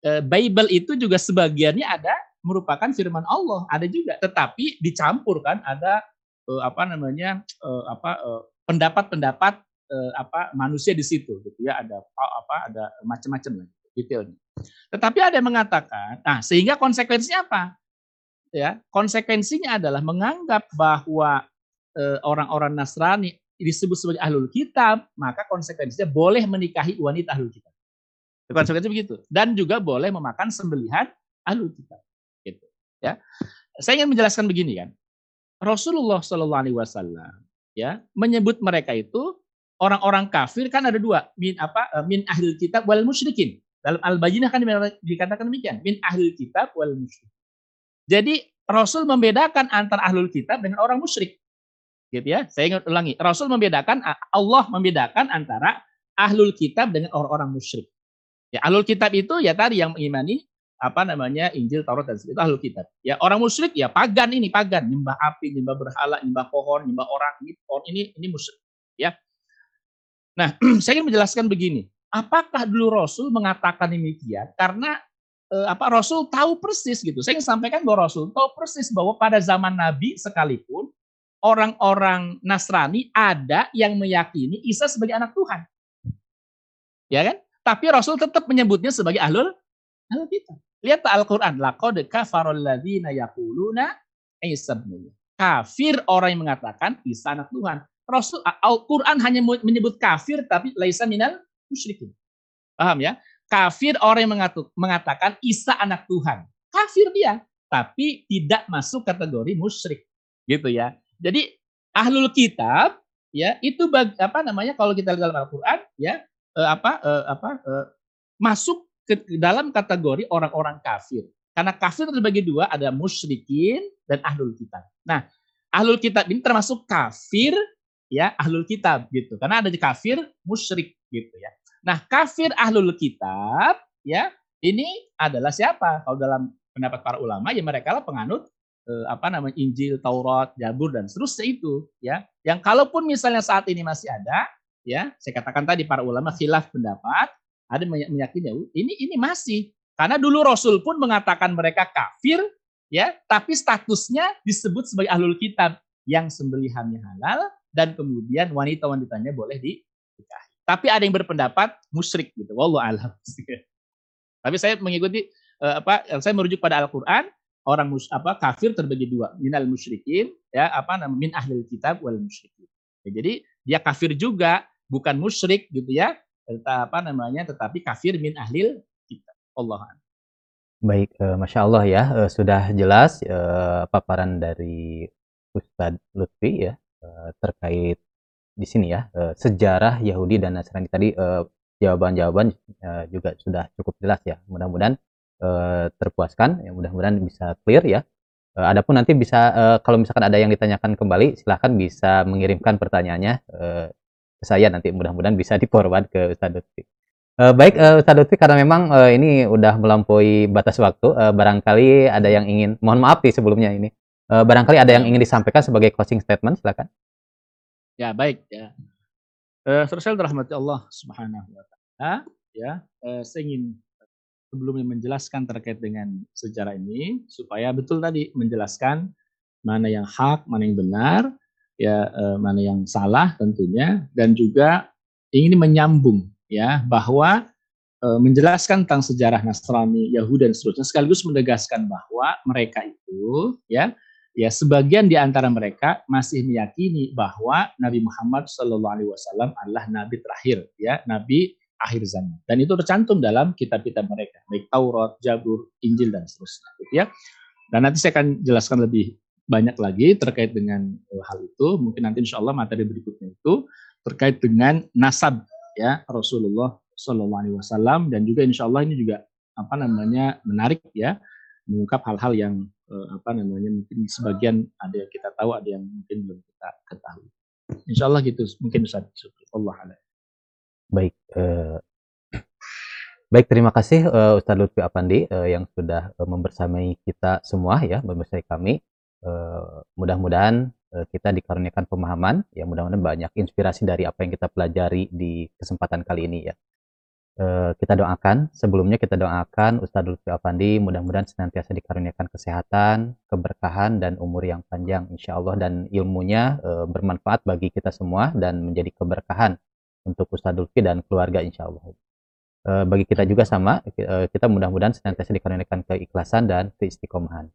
e, Bible itu juga sebagiannya ada merupakan firman Allah, ada juga, tetapi dicampur kan ada e, apa namanya e, apa pendapat-pendapat e, apa manusia di situ gitu ya, ada apa ada macam-macam lah detailnya. Tetapi ada yang mengatakan, nah sehingga konsekuensinya apa? ya konsekuensinya adalah menganggap bahwa e, orang-orang Nasrani disebut sebagai ahlul kitab, maka konsekuensinya boleh menikahi wanita ahlul kitab. Konsekuensinya begitu. Dan juga boleh memakan sembelihan ahlul kitab. Ya. Saya ingin menjelaskan begini kan. Rasulullah Shallallahu Alaihi Wasallam ya menyebut mereka itu orang-orang kafir kan ada dua min apa e, min ahlul kitab wal musyrikin dalam al-bajinah kan dikatakan demikian min ahlul kitab wal musyrikin jadi Rasul membedakan antara ahlul kitab dengan orang musyrik. Gitu ya. Saya ingin ulangi. Rasul membedakan Allah membedakan antara ahlul kitab dengan orang-orang musyrik. Ya, ahlul kitab itu ya tadi yang mengimani apa namanya Injil, Taurat dan itu ahlul kitab. Ya orang musyrik ya pagan ini pagan, nyembah api, nyembah berhala, nyembah pohon, nyembah orang, ini pohon ini ini musyrik. Ya. Nah, [CLEARS THROAT] saya ingin menjelaskan begini. Apakah dulu Rasul mengatakan demikian? Karena eh, apa Rasul tahu persis gitu. Saya ingin sampaikan bahwa Rasul tahu persis bahwa pada zaman Nabi sekalipun orang-orang Nasrani ada yang meyakini Isa sebagai anak Tuhan. Ya kan? Tapi Rasul tetap menyebutnya sebagai ahlul ahlul kitab. Lihat Al-Qur'an, laqad kafarul ladzina yaquluna Isa Kafir orang yang mengatakan Isa anak Tuhan. Rasul Al-Qur'an hanya menyebut kafir tapi laisa minal musyrikin. Paham ya? Kafir orang yang mengatakan Isa anak Tuhan. Kafir dia, tapi tidak masuk kategori musyrik. Gitu ya. Jadi ahlul kitab ya itu bag, apa namanya kalau kita lihat dalam Al-Qur'an ya eh, apa eh, apa eh, masuk ke dalam kategori orang-orang kafir. Karena kafir terbagi dua, ada musyrikin dan ahlul kitab. Nah, ahlul kitab ini termasuk kafir ya ahlul kitab gitu. Karena ada di kafir musyrik gitu ya. Nah, kafir ahlul kitab ya, ini adalah siapa? Kalau dalam pendapat para ulama ya mereka lah penganut eh, apa namanya Injil, Taurat, Jabur dan seterusnya itu ya. Yang kalaupun misalnya saat ini masih ada ya, saya katakan tadi para ulama khilaf pendapat, ada meyakini ya, ini ini masih karena dulu Rasul pun mengatakan mereka kafir ya, tapi statusnya disebut sebagai ahlul kitab yang sembelihannya halal dan kemudian wanita-wanitanya boleh dinikahi. Tapi ada yang berpendapat musyrik gitu. Wallahu alam. [LAUGHS] Tapi saya mengikuti uh, apa saya merujuk pada Al-Qur'an, orang mus, apa kafir terbagi dua, minal musyrikin ya apa namanya min ahlil kitab wal musyrikin. Ya, jadi dia kafir juga, bukan musyrik gitu ya. Apa namanya tetapi kafir min ahlil kita Allah Baik, uh, masya Allah ya uh, sudah jelas uh, paparan dari Ustadz Lutfi ya terkait di sini ya sejarah Yahudi dan Nasrani tadi jawaban-jawaban juga sudah cukup jelas ya. Mudah-mudahan terpuaskan, ya mudah-mudahan bisa clear ya. Adapun nanti bisa kalau misalkan ada yang ditanyakan kembali, silahkan bisa mengirimkan pertanyaannya saya nanti mudah-mudahan bisa di forward ke Ustadz Lutfi. Uh, baik uh, Ustadz Lutfi karena memang uh, ini udah melampaui batas waktu, uh, barangkali ada yang ingin, mohon maaf nih sebelumnya ini, uh, barangkali ada yang ingin disampaikan sebagai closing statement, silakan. Ya baik ya. Uh, Terus rahmati Allah Subhanahu Wa Taala, ya uh, saya ingin sebelumnya menjelaskan terkait dengan sejarah ini supaya betul tadi menjelaskan mana yang hak, mana yang benar, ya uh, mana yang salah tentunya, dan juga ingin menyambung ya bahwa e, menjelaskan tentang sejarah Nasrani, Yahudi dan seterusnya sekaligus menegaskan bahwa mereka itu ya ya sebagian di antara mereka masih meyakini bahwa Nabi Muhammad Shallallahu Alaihi Wasallam adalah nabi terakhir ya nabi akhir zaman. Dan itu tercantum dalam kitab-kitab mereka baik Taurat, Jabur, Injil dan seterusnya gitu ya. Dan nanti saya akan jelaskan lebih banyak lagi terkait dengan hal itu mungkin nanti insya Allah materi berikutnya itu terkait dengan nasab ya Rasulullah Shallallahu Alaihi Wasallam dan juga Insya Allah ini juga apa namanya menarik ya mengungkap hal-hal yang eh, apa namanya mungkin sebagian ada yang kita tahu ada yang mungkin belum kita ketahui. Insya Allah gitu mungkin Ustaz. Allah Baik. Eh, [CLEARS THROAT] baik terima kasih uh, Ustaz Lutfi Apandi uh, yang sudah uh, membersamai kita semua ya membersamai kami. Uh, mudah-mudahan Eh, kita dikaruniakan pemahaman yang mudah-mudahan banyak inspirasi dari apa yang kita pelajari di kesempatan kali ini ya. Uh, kita doakan sebelumnya kita doakan Ustadz Lutfi Afandi mudah-mudahan senantiasa dikaruniakan kesehatan, keberkahan dan umur yang panjang insya Allah dan ilmunya bermanfaat bagi kita semua dan menjadi keberkahan untuk Ustadz Lutfi dan keluarga insya Allah. Bagi kita juga sama kita mudah-mudahan senantiasa dikaruniakan keikhlasan dan keistiqomahan.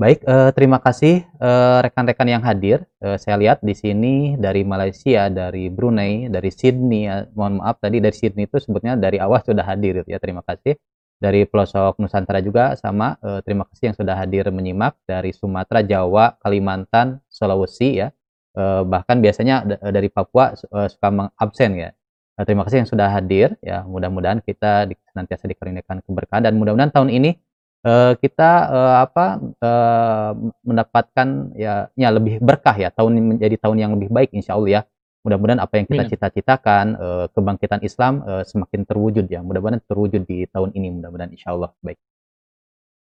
Baik, eh, terima kasih eh, rekan-rekan eh, yang hadir. Eh, saya lihat di sini dari Malaysia, dari Brunei, dari Sydney. Ya, mohon maaf tadi dari Sydney itu sebetulnya dari awal sudah hadir ya. Terima kasih. Dari pelosok Nusantara juga sama. Eh, terima kasih yang sudah hadir menyimak dari Sumatera, Jawa, Kalimantan, Sulawesi ya. Eh, bahkan biasanya dari Papua eh, suka mengabsen ya. Nah, terima kasih yang sudah hadir ya. Mudah-mudahan kita senantiasa dikaruniakan keberkahan dan mudah-mudahan tahun ini uh, kita uh, apa uh, mendapatkan ya, ya lebih berkah ya tahun menjadi tahun yang lebih baik insya Allah ya. Mudah-mudahan apa yang kita cita-citakan uh, kebangkitan Islam uh, semakin terwujud ya. Mudah-mudahan terwujud di tahun ini mudah-mudahan insya Allah. Baik.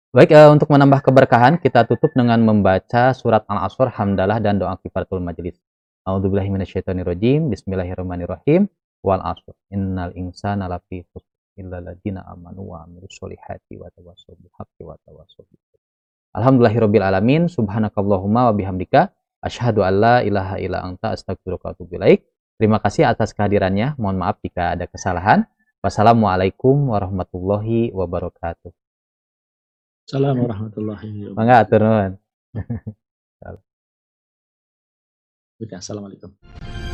Baik uh, untuk menambah keberkahan kita tutup dengan membaca surat Al-Asr Hamdalah dan doa kifaratul majelis A'udzubillahiminasyaitonirrojim Bismillahirrahmanirrahim. Wal asr innal insana lafi khusr illa ladina amanu wa amilus solihati wa tawassaw bil haqqi wa tawassaw Alhamdulillahirabbil alamin subhanakallahumma wa bihamdika asyhadu an la ilaha illa anta astaghfiruka wa atubu ilaik. Terima kasih atas kehadirannya. Mohon maaf jika ada kesalahan. Wassalamualaikum warahmatullahi wabarakatuh. Assalamualaikum warahmatullahi wabarakatuh. Mangga atur nuhun. Assalamualaikum.